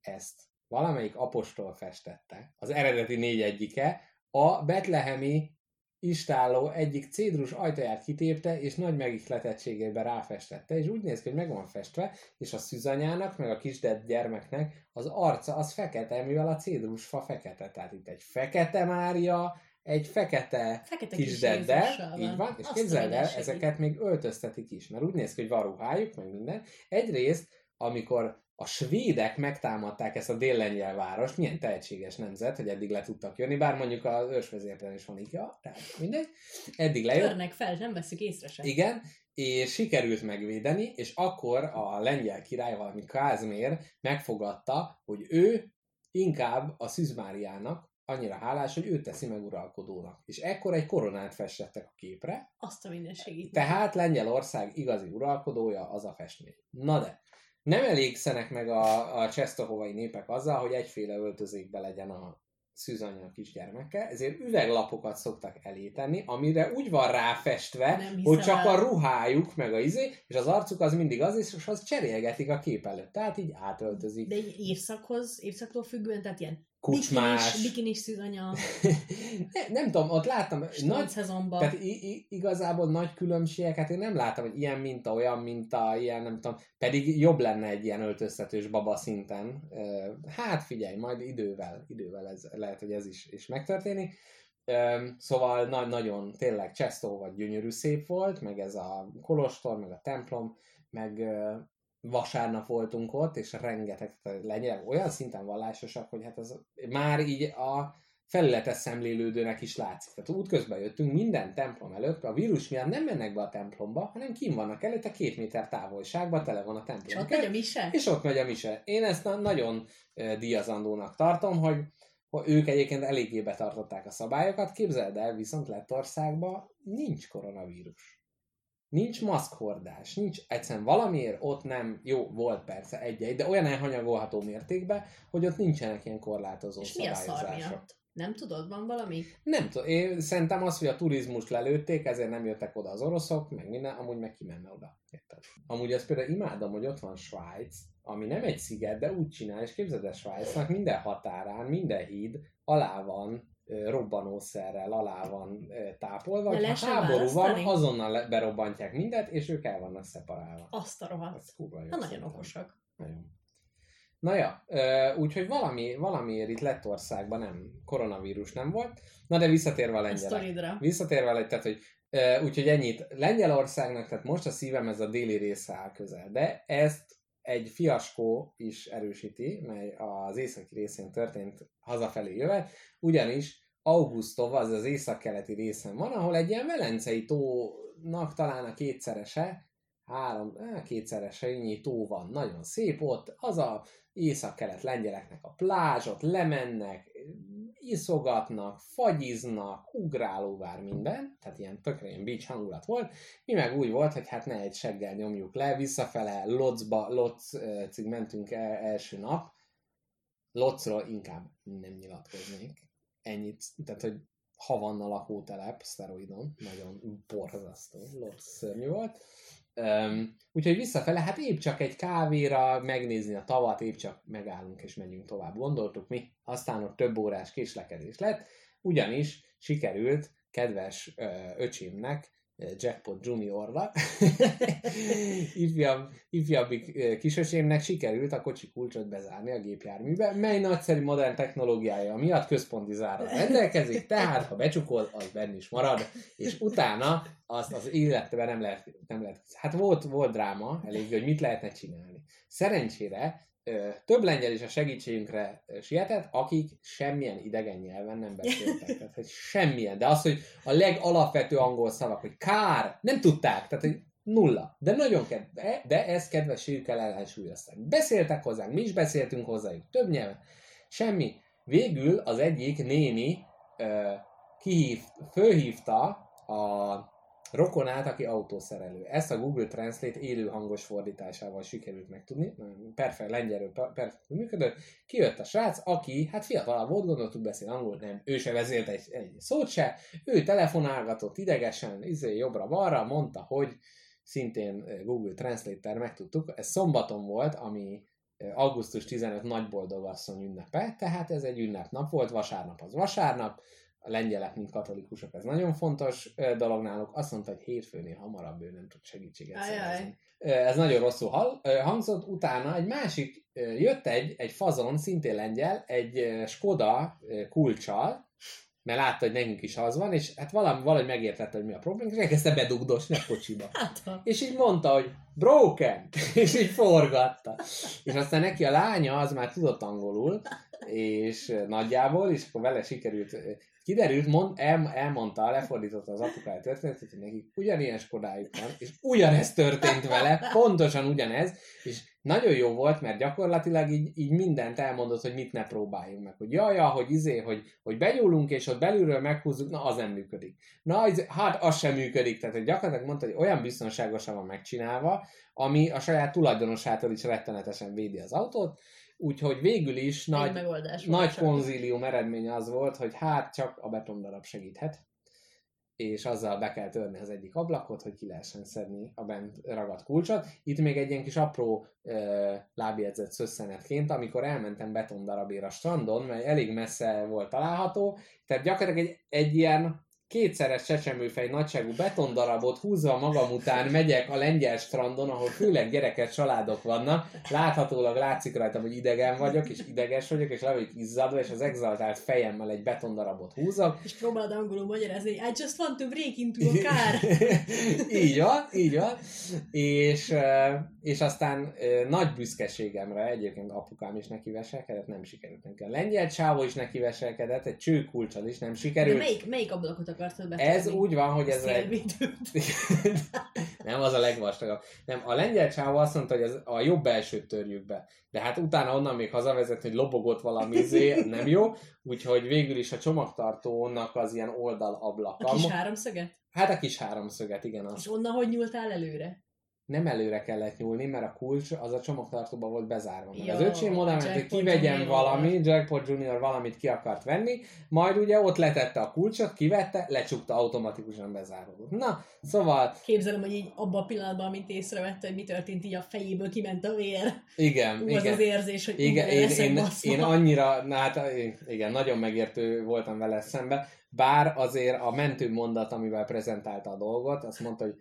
ezt valamelyik apostol festette, az eredeti négy egyike, a betlehemi istálló egyik cédrus ajtaját kitépte, és nagy megihletettségében ráfestette, és úgy néz ki, hogy meg van festve, és a szűzanyának, meg a kisdett gyermeknek az arca az fekete, mivel a cédrusfa fekete. Tehát itt egy fekete Mária, egy fekete Fekete kis deddel, Jézussal így van, és Azt képzeld el, ezeket még öltöztetik is, mert úgy néz ki, hogy van ruhájuk, meg minden. Egyrészt, amikor a svédek megtámadták ezt a déllengyel várost, milyen tehetséges nemzet, hogy eddig le tudtak jönni, bár mondjuk az ősvezérten is van IKEA, tehát mindegy, eddig lejött. Törnek fel, nem veszük észre sem. Igen, és sikerült megvédeni, és akkor a lengyel király, valami Kázmér megfogadta, hogy ő inkább a Szűzmáriának annyira hálás, hogy ő teszi meg uralkodónak. És ekkor egy koronát festettek a képre, Azt a mindenségét. tehát Lengyelország igazi uralkodója az a festmény. Na de, nem elégszenek meg a, a csesztohovai népek azzal, hogy egyféle öltözékbe legyen a szűzanya a kisgyermekkel, ezért üveglapokat szoktak elé tenni, amire úgy van ráfestve, hogy csak el. a ruhájuk, meg a izé, és az arcuk az mindig az, és az cserélgetik a kép előtt. Tehát így átöltözik. De egy évszakhoz, évszaktól függően, tehát ilyen Kucsmás. bikinis, bikinis szűzanya, ne, nem tudom, ott láttam, nagy szezonban. tehát i- i- igazából nagy különbségeket én nem láttam, hogy ilyen minta, olyan minta, ilyen nem tudom, pedig jobb lenne egy ilyen öltöztetős baba szinten. Hát figyelj, majd idővel, idővel ez, lehet, hogy ez is, is megtörténik. Szóval na- nagyon tényleg Csesztó vagy gyönyörű szép volt, meg ez a kolostor, meg a templom, meg vasárnap voltunk ott, és rengeteg lengyelek olyan szinten vallásosak, hogy hát az már így a felületes szemlélődőnek is látszik. Tehát útközben jöttünk, minden templom előtt, a vírus miatt nem mennek be a templomba, hanem kim vannak előtte két méter távolságban, tele van a és templom. ott megy a mise? És ott megy a mise. Én ezt na- nagyon díjazandónak tartom, hogy ők egyébként eléggé betartották a szabályokat. Képzeld el, viszont Lettországban nincs koronavírus. Nincs maszkhordás, nincs egyszerűen valamiért ott nem, jó, volt persze egy-egy, de olyan elhanyagolható mértékben, hogy ott nincsenek ilyen korlátozó És mi a szar szabályozások. miatt? Nem tudod, van valami? Nem tudom, én szerintem az, hogy a turizmust lelőtték, ezért nem jöttek oda az oroszok, meg minden, amúgy meg kimenne oda. Érted? Amúgy azt például imádom, hogy ott van Svájc, ami nem egy sziget, de úgy csinál, és képzeld el Svájcnak minden határán, minden híd alá van robbanószerrel, alá van tápolva, ha háború van, azonnal berobbantják mindet, és ők el vannak szeparálva. Azt a rohadt. Ez kurva jó Na, nagyon okosak. Nagyon. Na ja, úgyhogy valami, valamiért itt Lettországban nem, koronavírus nem volt. Na de visszatérve a sztoridra. Visszatérve, le- tehát, hogy úgyhogy ennyit. Lengyelországnak, tehát most a szívem ez a déli része áll közel, de ezt egy fiaskó is erősíti, mely az északi részén történt hazafelé jövet, ugyanis Augustov, az az északkeleti részen van, ahol egy ilyen velencei tónak talán a kétszerese, három, á, kétszerese ennyi tó van, nagyon szép ott, az a észak-kelet lengyeleknek a plázs, ott lemennek, iszogatnak, fagyiznak, ugrálóvár minden, tehát ilyen tökre ilyen beach hangulat volt, mi meg úgy volt, hogy hát ne egy seggel nyomjuk le, visszafele Lotzba, Lotzig mentünk el, első nap, Lotzról inkább nem nyilatkoznék, ennyit, tehát hogy Havanna lakótelep, szteroidon, nagyon borzasztó, Lotz szörnyű volt, Um, úgyhogy visszafele, hát épp csak egy kávéra, megnézni a tavat, épp csak megállunk és megyünk tovább. Gondoltuk mi, aztán ott több órás késlekedés lett, ugyanis sikerült kedves ö, öcsémnek, Jackpot Juniornak, ifjabb, ifjabbik kisöcsémnek sikerült a kocsi kulcsot bezárni a gépjárműbe, mely nagyszerű modern technológiája miatt központi zárat rendelkezik, tehát ha becsukod, az benn is marad, és utána azt az életben nem lehet, nem lehet. Hát volt, volt dráma, elég, hogy mit lehetne csinálni. Szerencsére több lengyel is a segítségünkre sietett, akik semmilyen idegen nyelven nem beszéltek. Tehát, hogy semmilyen. De az, hogy a legalapvető angol szavak, hogy kár, nem tudták. Tehát, hogy nulla. De nagyon kedve, de ezt kedvességükkel ellensúlyozták. Beszéltek hozzánk, mi is beszéltünk hozzájuk, több nyelven. Semmi. Végül az egyik néni ö, kihív, fölhívta a rokonát, aki autószerelő. Ezt a Google Translate élő hangos fordításával sikerült megtudni. Perfekt, lengyelről per- perfekt működött. Kijött a srác, aki, hát fiatalabb volt, gondoltuk beszél angol, nem, ő se vezélt egy, egy szót se, ő telefonálgatott idegesen, izé jobbra-balra, mondta, hogy szintén eh, Google Translator megtudtuk. Ez szombaton volt, ami eh, augusztus 15 nagyboldogasszony ünnepe, tehát ez egy ünnepnap volt, vasárnap az vasárnap, a lengyelek, mint katolikusok, ez nagyon fontos dolog náluk. Azt mondta, hogy hétfőnél hamarabb ő nem tud segítséget Ajaj. szerezni. Ez nagyon rosszul hal, ö, hangzott. Utána egy másik, jött egy, egy fazon, szintén lengyel, egy Skoda kulcsal, mert látta, hogy nekünk is az van, és hát valami, valahogy megértette, hogy mi a probléma, és elkezdte bedugdosni a kocsiba. Hát. És így mondta, hogy broken, és így forgatta. És aztán neki a lánya az már tudott angolul, és nagyjából, és akkor vele sikerült, kiderült, mond, el, elmondta, lefordította az apukája történetet, hogy nekik ugyanilyen Skodájuk van, és ugyanez történt vele, pontosan ugyanez, és nagyon jó volt, mert gyakorlatilag így, így mindent elmondott, hogy mit ne próbáljunk meg. Hogy jaj, hogy izé, hogy, hogy begyúlunk, és ott belülről meghúzzuk, na az nem működik. Na, izé, hát az sem működik. Tehát hogy gyakorlatilag mondta, hogy olyan biztonságosan van megcsinálva, ami a saját tulajdonosától is rettenetesen védi az autót, úgyhogy végül is nagy, megoldás nagy konzílium eredménye az volt, hogy hát csak a betondarab segíthet, és azzal be kell törni az egyik ablakot, hogy ki lehessen szedni a bent ragadt kulcsot. Itt még egy ilyen kis apró ö, lábjegyzett szösszenetként, amikor elmentem betondarabért a strandon, mert elég messze volt található, tehát gyakorlatilag egy, egy ilyen kétszeres csecsemőfej nagyságú betondarabot húzva magam után megyek a lengyel strandon, ahol főleg gyerekes családok vannak. Láthatólag látszik rajtam, hogy idegen vagyok, és ideges vagyok, és le vagyok izzadva, és az exaltált fejemmel egy betondarabot húzok. És próbálod angolul magyarázni, I just want to break into a car. így van, így van. És, és aztán nagy büszkeségemre egyébként apukám is neki veselkedett, nem sikerült neki. A lengyel csávó is neki veselkedett, egy csőkulcsal is nem De sikerült. melyik, melyik ablakot akartad betenni? Ez úgy van, hogy ez egy... Nem, az a legvastagabb. Nem, a lengyel csávó azt mondta, hogy ez a jobb elsőt törjük be. De hát utána onnan még hazavezet, hogy lobogott valami izé, nem jó. Úgyhogy végül is a csomagtartónak az ilyen oldalablaka. A kis háromszöget? Hát a kis háromszöget, igen. Az. És onnan hogy nyúltál előre? Nem előre kellett nyúlni, mert a kulcs az a csomagtartóba volt bezárva. Jó, az öcsém oda ment, hogy kivegyen Junior. valami, Jackpot Junior valamit ki akart venni, majd ugye ott letette a kulcsot, kivette, lecsukta, automatikusan bezáródott. Na, szóval Képzelem, hogy így abban a pillanatban, amint észrevette, hogy mi történt, így a fejéből kiment a vér. igen, Ú, az igen. az érzés, hogy Igen, én, én, baszva. én annyira, na hát igen, nagyon megértő voltam vele szembe, bár azért a mentő mondat, amivel prezentálta a dolgot, azt mondta, hogy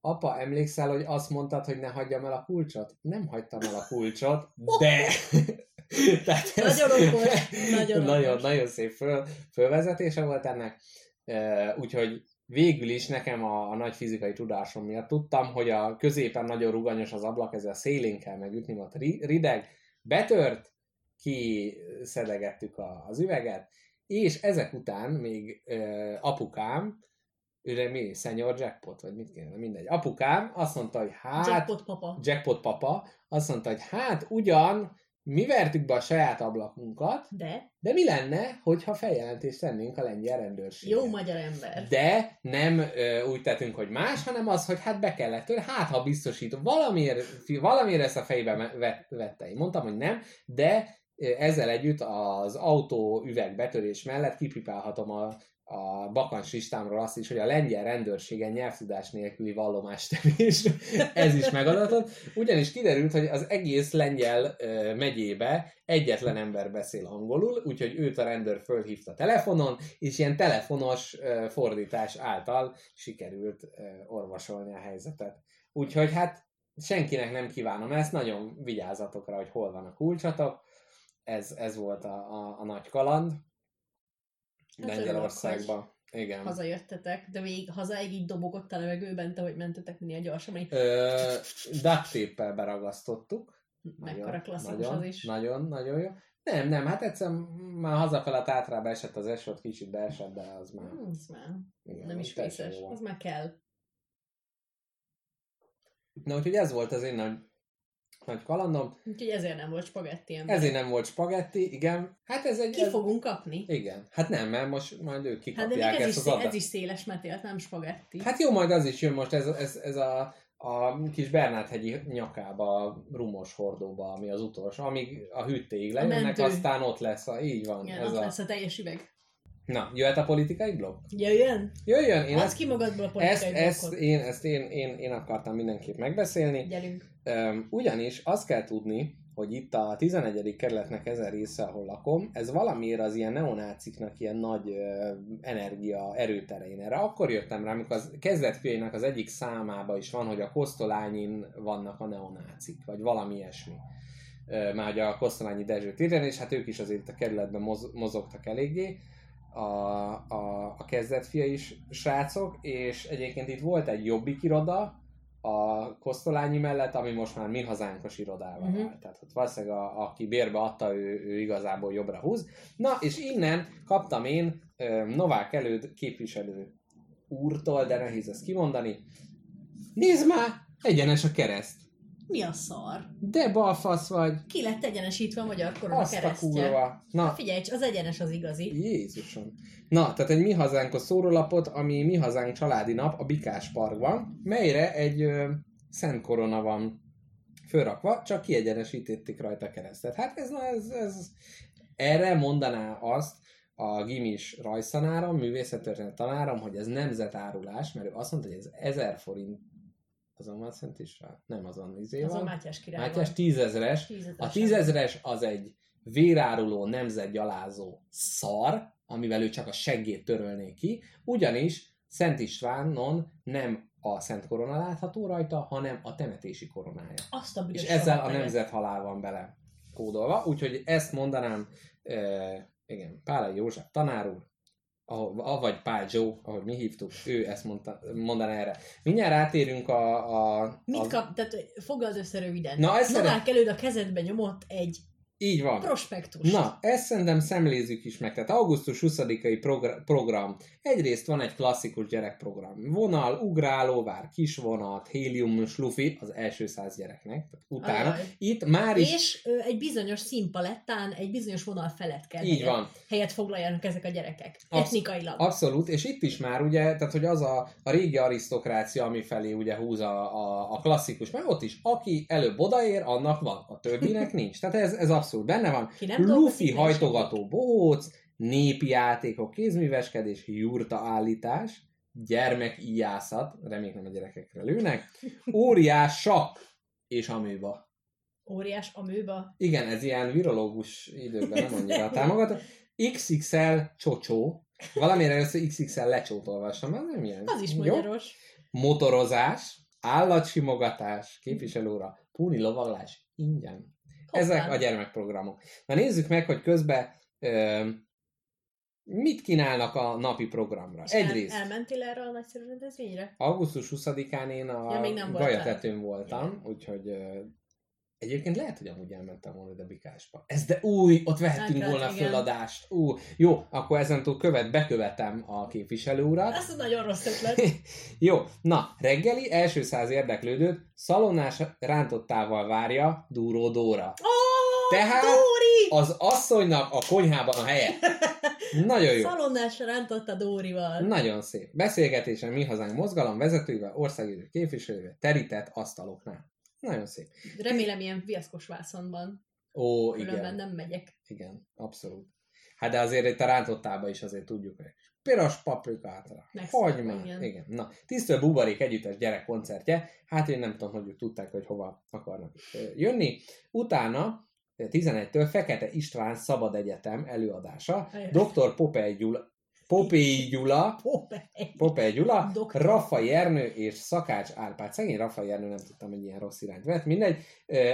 apa, emlékszel, hogy azt mondtad, hogy ne hagyjam el a kulcsot? Nem hagytam el a kulcsot, de... Tehát Nagyon okos, nagyon nagyon, okos. nagyon szép föl, fölvezetése volt ennek, úgyhogy végül is nekem a, a nagy fizikai tudásom miatt tudtam, hogy a középen nagyon ruganyos az ablak, ezzel szélén kell megütni, mert ri- rideg, betört, kiszedegettük a, az üveget, és ezek után még apukám, őre mi, Senior Jackpot, vagy mit kéne, mindegy. Apukám azt mondta, hogy hát... Jackpot papa. Jackpot papa azt mondta, hogy hát ugyan mi vertük be a saját ablakunkat, De de mi lenne, hogyha feljelentést tennénk a lengyel rendőrségre? jó magyar ember. De nem ö, úgy tettünk, hogy más, hanem az, hogy hát be kellett törni, hát ha biztosít, valamiért, valamiért ezt a fejbe vette. Én mondtam, hogy nem, de ezzel együtt az autó üveg betörés mellett kipipálhatom a, a bakancs listámról azt is, hogy a lengyel rendőrségen nyelvtudás nélküli vallomástevés, ez is megadatott, ugyanis kiderült, hogy az egész lengyel ö, megyébe egyetlen ember beszél angolul, úgyhogy őt a rendőr fölhívta telefonon, és ilyen telefonos fordítás által sikerült ö, orvosolni a helyzetet. Úgyhogy hát senkinek nem kívánom ezt, nagyon vigyázzatok rá, hogy hol van a kulcsatok. Ez, ez volt a, a, a nagy kaland Lengyelországban. Igen. Hazajöttetek, de még hazáig így dobogott a levegőben, te, hogy mentetek minél gyorsabban. így duct beragasztottuk. Mekkora klasszikus nagyon, az is. Nagyon, nagyon jó. Nem, nem, hát egyszer már hazafel a Tátrába esett az eső, ott kicsit beesett, de az már... Hmm, ez már Igen, nem is vészes, az már kell. Na, úgyhogy ez volt az én nagy, nagy kalandom. Úgyhogy ezért nem volt spagetti ember. Ezért nem volt spagetti, igen. Hát ez egy... Ki ez, fogunk kapni? Igen. Hát nem, mert most majd ők Hát de kikapják ez ezt is, az szé- ez is széles metélt, nem spagetti. Hát jó, majd az is jön most, ez, ez, ez a, a kis Bernát-hegyi nyakába, a rumos hordóba, ami az utolsó, amíg a hűtőig lejönnek, aztán ott lesz a, így van. Igen, ez ott a... lesz a teljes üveg. Na, jöhet a politikai blog? Jöjjön? Jöjjön, én Az ezt, ki magadból a ezt, politikai ezt, blokkot. én, ezt én, én, én akartam mindenképp megbeszélni. Gyerünk. Ugyanis azt kell tudni, hogy itt a 11. kerületnek ez a része, ahol lakom, ez valamiért az ilyen neonáciknak ilyen nagy energia erőterein. Erre akkor jöttem rá, amikor az kezdetfiainak az egyik számába is van, hogy a Kosztolányin vannak a neonácik, vagy valami ilyesmi. Ö, már ugye a Kosztolányi Dezső téren, és hát ők is azért a kerületben moz, mozogtak eléggé a, a, a kezdetfiai is srácok, és egyébként itt volt egy jobbik iroda, a Kosztolányi mellett, ami most már mi hazánkos irodával Mhm. uh-huh. vált. Tehát ott valószínűleg a, aki bérbe adta, ő, ő igazából jobbra húz. Na, és innen kaptam én Novák előd képviselő úrtól, de nehéz ezt kimondani. Nézd már, egyenes a kereszt. Mi a szar? De balfasz vagy. Ki lett egyenesítve a magyar korona Azt a kurva. Na, Figyelj, az egyenes az igazi. Jézusom. Na, tehát egy Mi Hazánkos szórólapot, ami Mi Hazánk családi nap a Bikás Parkban, melyre egy ö, szent korona van fölrakva, csak kiegyenesítették rajta a keresztet. Hát ez, na, ez, ez, erre mondaná azt a gimis rajszanárom, művészettörténet tanárom, hogy ez nemzetárulás, mert ő azt mondta, hogy ez 1000 forint azon van Szent István? Nem azon izé Az a van. Mátyás király. Mátyás tízezres, Tízezer a tízezres az egy véráruló, nemzetgyalázó szar, amivel ő csak a seggét törölné ki, ugyanis Szent Istvánon nem a Szent Korona látható rajta, hanem a temetési koronája. Azt a És ezzel a rohadt nevet. nemzethalál van bele kódolva, úgyhogy ezt mondanám, e, igen, Pálai József tanár úr, avagy Pál Joe, ahogy mi hívtuk, ő ezt mondta, mondaná erre. Mindjárt rátérünk a... a Mit kap, tehát foglald össze röviden. Na, ezt Novák előd a kezedbe nyomott egy Így van. prospektus. Na, ezt szerintem szemlézzük is meg. Tehát augusztus 20-ai progr- program. Egyrészt van egy klasszikus gyerekprogram. Vonal, ugráló, vár, kis vonat, hélium, slufi, az első száz gyereknek. Utána. Ajaj. Itt már is És ö, egy bizonyos színpalettán, egy bizonyos vonal felett kell így helyet, van. helyet foglaljanak ezek a gyerekek. Absz- Etnikailag. Abszolút, és itt is már ugye, tehát hogy az a, a régi arisztokrácia, ami felé ugye húz a, a, a klasszikus, meg ott is, aki előbb odaér, annak van, a többinek nincs. Tehát ez, ez abszolút benne van. Luffy hajtogató bohóc, népi játékok, kézműveskedés, jurta állítás, gyermekijászat, reméljük nem a gyerekekre lőnek, óriás sakk és amőba. Óriás a műba. Igen, ez ilyen virológus időkben nem annyira támogatott. XXL csocsó, valamire először XXL lecsót olvastam, az nem ilyen. Az is Jó? magyaros. Motorozás, állatsimogatás, képviselőra, púni lovaglás, ingyen. Ezek Hoppá. a gyermekprogramok. Na nézzük meg, hogy közben ö, mit kínálnak a napi programra. És el, Egyrészt, elmentél erre a nagyszerű rendezvényre? augusztus 20-án én a Ja. Gajatetőn voltam, úgyhogy ö, egyébként lehet, hogy amúgy elmentem volna ide Bikásba. Ez de új, ott vehettünk Hát, volna igen. föladást. Ú, jó, akkor ezentúl követ, bekövetem a képviselő urat. Ez nagyon rossz ötlet. Jó, na, reggeli első száz érdeklődőt szalonnás rántottával várja Dúró Dóra. Oh, Tehát- Dóri! Az asszonynak a konyhában a helye. Nagyon jó. Szalonnásra rántott a Dórival. Nagyon szép. Beszélgetésen mi hazánk mozgalom vezetővel, országgyűlés képviselővel, terített asztaloknál. Nagyon szép. Remélem ilyen viaszkos vászonban. Ó, Különben igen. nem megyek. Igen, abszolút. Hát de azért itt a rántottába is azért tudjuk, hogy piros paprikátra, hagyma, igen. igen. Na, tisztől bubarék együttes gyerekkoncertje, hát én nem tudom, hogy ők tudták, hogy hova akarnak jönni. Utána 11-től Fekete István Szabad Egyetem előadása, Ajaj. dr. Popeye Gyula, Popeye Gyula. Popeye Gyula, Doktor. Raffai Ernő és Szakács Árpád. Szegény Raffai Ernő nem tudtam, hogy ilyen rossz irányt vett. Mindegy.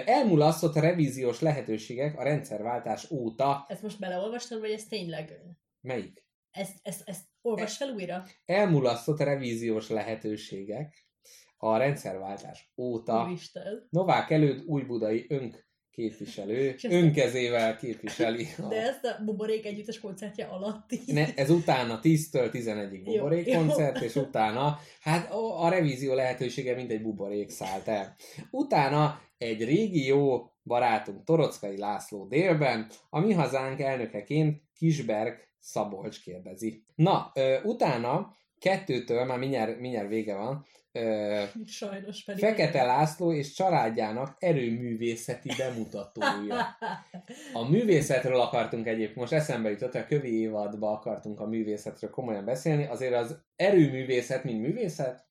Elmulasztott revíziós lehetőségek a rendszerváltás óta. Ezt most beleolvastad, vagy ez tényleg? Melyik? Ezt, ezt, ezt olvasd fel újra? Elmulasztott revíziós lehetőségek a rendszerváltás óta. Úristen. Novák előtt újbudai önk képviselő, önkezével képviseli. A... De ezt a buborék együttes koncertje alatti. Ne, ez utána 10-től 11-ig Jó, buborék jó. koncert, és utána, hát a, a revízió lehetősége mint egy buborék szállt el. Utána egy régi jó barátunk Torockai László délben, a mi hazánk elnökeként Kisberg Szabolcs kérdezi. Na, ö, utána kettőtől, már mindjárt, mindjárt vége van, Sajnos pedig. Fekete László és családjának erőművészeti bemutatója. A művészetről akartunk egyébként, most eszembe jutott, hogy a kövi évadban akartunk a művészetről komolyan beszélni, azért az erőművészet, mint művészet,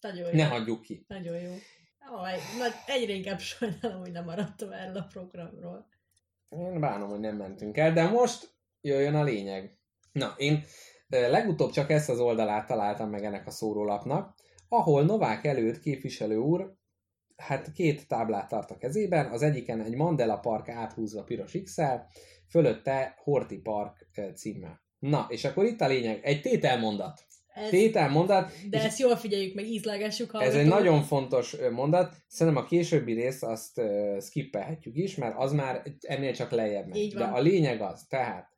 Nagyon jó. ne hagyjuk ki. Nagyon jó. Aj, nagy, egyre inkább sajnálom, hogy nem maradtam erről a programról. Én bánom, hogy nem mentünk el, de most jöjjön a lényeg. Na, én legutóbb csak ezt az oldalát találtam meg ennek a szórólapnak, ahol Novák előtt képviselő úr hát két táblát tart a kezében, az egyiken egy Mandela Park áthúzva piros x fölötte Horti Park címmel. Na, és akkor itt a lényeg, egy tételmondat. Ez, Tételmondat, de ezt jól figyeljük meg, ízlelgessük ez egy hallgatók. nagyon fontos mondat, szerintem a későbbi részt azt uh, skippelhetjük is, mert az már ennél csak lejjebb megy. De a lényeg az, tehát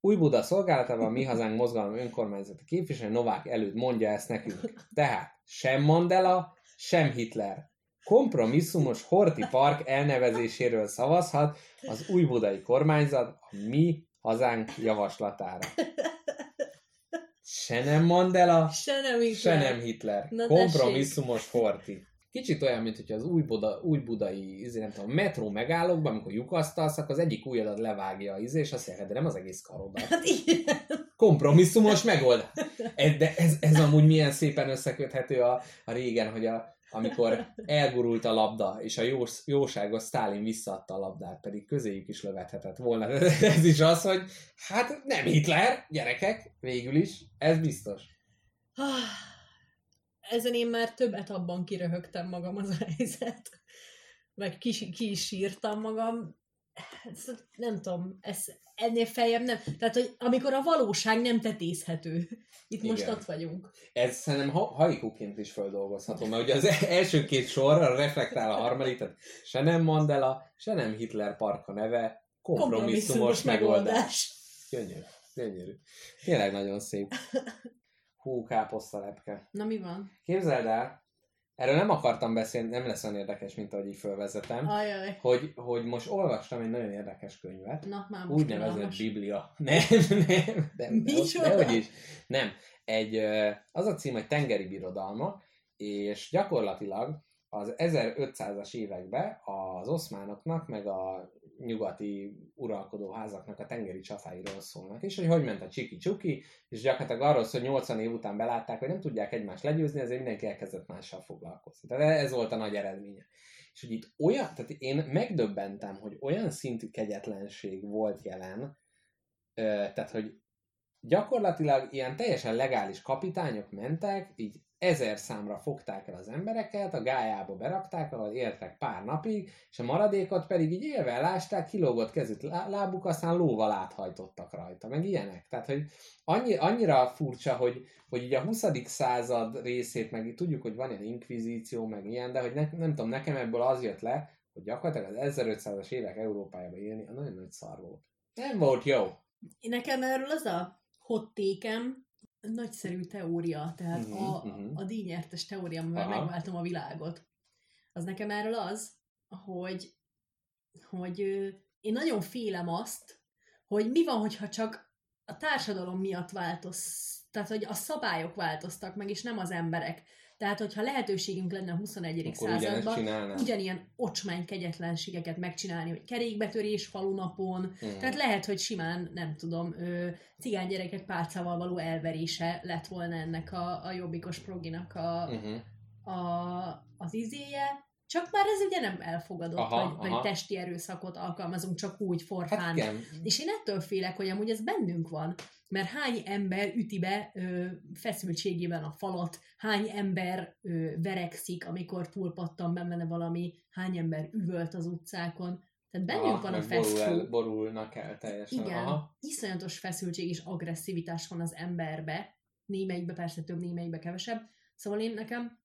Új Buda szolgálatában mi hazánk mozgalom önkormányzati képviselő Novák előtt mondja ezt nekünk. Tehát sem Mandela, sem Hitler. Kompromisszumos Horti Park elnevezéséről szavazhat az új budai kormányzat a mi hazánk javaslatára. Se nem Mandela, Se nem is se nem Hitler. Na, Kompromisszumos Horti. Kicsit olyan, mint hogy az új, Buda, új budai izé, nem tudom, metró megállókban, amikor lyukasztalsz, akkor az egyik ujjadat levágja az izé, és azt mondja, de nem az egész karodat. Hát igen. Kompromisszumos megoldás. Ez, de ez, ez amúgy milyen szépen összeköthető a, a régen, hogy a, amikor elgurult a labda, és a jós, jóságos Sztálin visszaadta a labdát, pedig közéjük is lövethetett volna. Ez is az, hogy hát nem Hitler, gyerekek, végül is, ez biztos. Ezen én már több etapban kiröhögtem magam az a helyzet. Meg ki, ki is sírtam magam. Nem tudom, ez ennél feljebb nem. Tehát, hogy amikor a valóság nem tetézhető. Itt most Igen. ott vagyunk. Ez szerintem ha- haikuként is földolgozható, mert ugye az első két sorra reflektál a harmadik, tehát se nem Mandela, se nem Hitler parka neve, kompromisszumos megoldás. Gyönyörű, gyönyörű. Tényleg nagyon szép. Hú, káposztalepke. Na mi van? Képzeld el, erről nem akartam beszélni, nem lesz olyan érdekes, mint ahogy így fölvezetem, Ajaj. hogy, hogy most olvastam egy nagyon érdekes könyvet, Na, már most úgynevezett unalmas. Biblia. Nem, nem, nem, Micsoda? nem, dehogy is. Nem. Egy, az a cím, hogy Tengeri Birodalma, és gyakorlatilag az 1500-as években az oszmánoknak, meg a nyugati uralkodó házaknak a tengeri csafáiról szólnak, és hogy hogy ment a csiki-csuki, és gyakorlatilag arról szól, hogy 80 év után belátták, hogy nem tudják egymást legyőzni, ezért mindenki elkezdett mással foglalkozni. Tehát ez volt a nagy eredménye. És hogy itt olyan, tehát én megdöbbentem, hogy olyan szintű kegyetlenség volt jelen, tehát hogy gyakorlatilag ilyen teljesen legális kapitányok mentek, így ezer számra fogták el az embereket, a gályába berakták, ahol éltek pár napig, és a maradékot pedig így élve elásták, kilógott kezük lá- lábuk, aztán lóval áthajtottak rajta, meg ilyenek. Tehát, hogy annyi, annyira furcsa, hogy, hogy ugye a 20. század részét, meg tudjuk, hogy van ilyen inkvizíció, meg ilyen, de hogy ne, nem tudom, nekem ebből az jött le, hogy gyakorlatilag az 1500-as évek Európájában élni, a nagyon nagy szar volt. Nem volt jó. Nekem erről az a hottékem, nagyszerű teória, tehát Mhm, a, mhm. a díjnyertes teória, amivel Aha. megváltom a világot. Az nekem erről az, hogy, hogy én nagyon félem azt, hogy mi van, hogyha csak a társadalom miatt változ, tehát hogy a szabályok változtak meg, és nem az emberek. Tehát, hogyha lehetőségünk lenne a 21. Akkor században, ugyanilyen ocsmány kegyetlenségeket megcsinálni, hogy kerékbetörés falunapon, Mhm. tehát lehet, hogy simán, nem tudom, cigány gyerekek pálcával való elverése lett volna ennek a, a jobbikos proginak a, Mhm. a, az izéje, csak már ez ugye nem elfogadott, Aha, vagy, aha. vagy testi erőszakot alkalmazunk csak úgy forfán. Hát igen. És én ettől félek, hogy amúgy ez bennünk van. Mert hány ember üti be ö, feszültségében a falat, hány ember ö, verekszik, amikor túlpattan benne valami, hány ember üvölt az utcákon. Tehát bennünk Aha, van a meg borul el, feszül. borulnak el teljesen. Igen, Aha. iszonyatos feszültség és agresszivitás van az emberbe, némelyikbe persze több, némelyikbe kevesebb. Szóval én nekem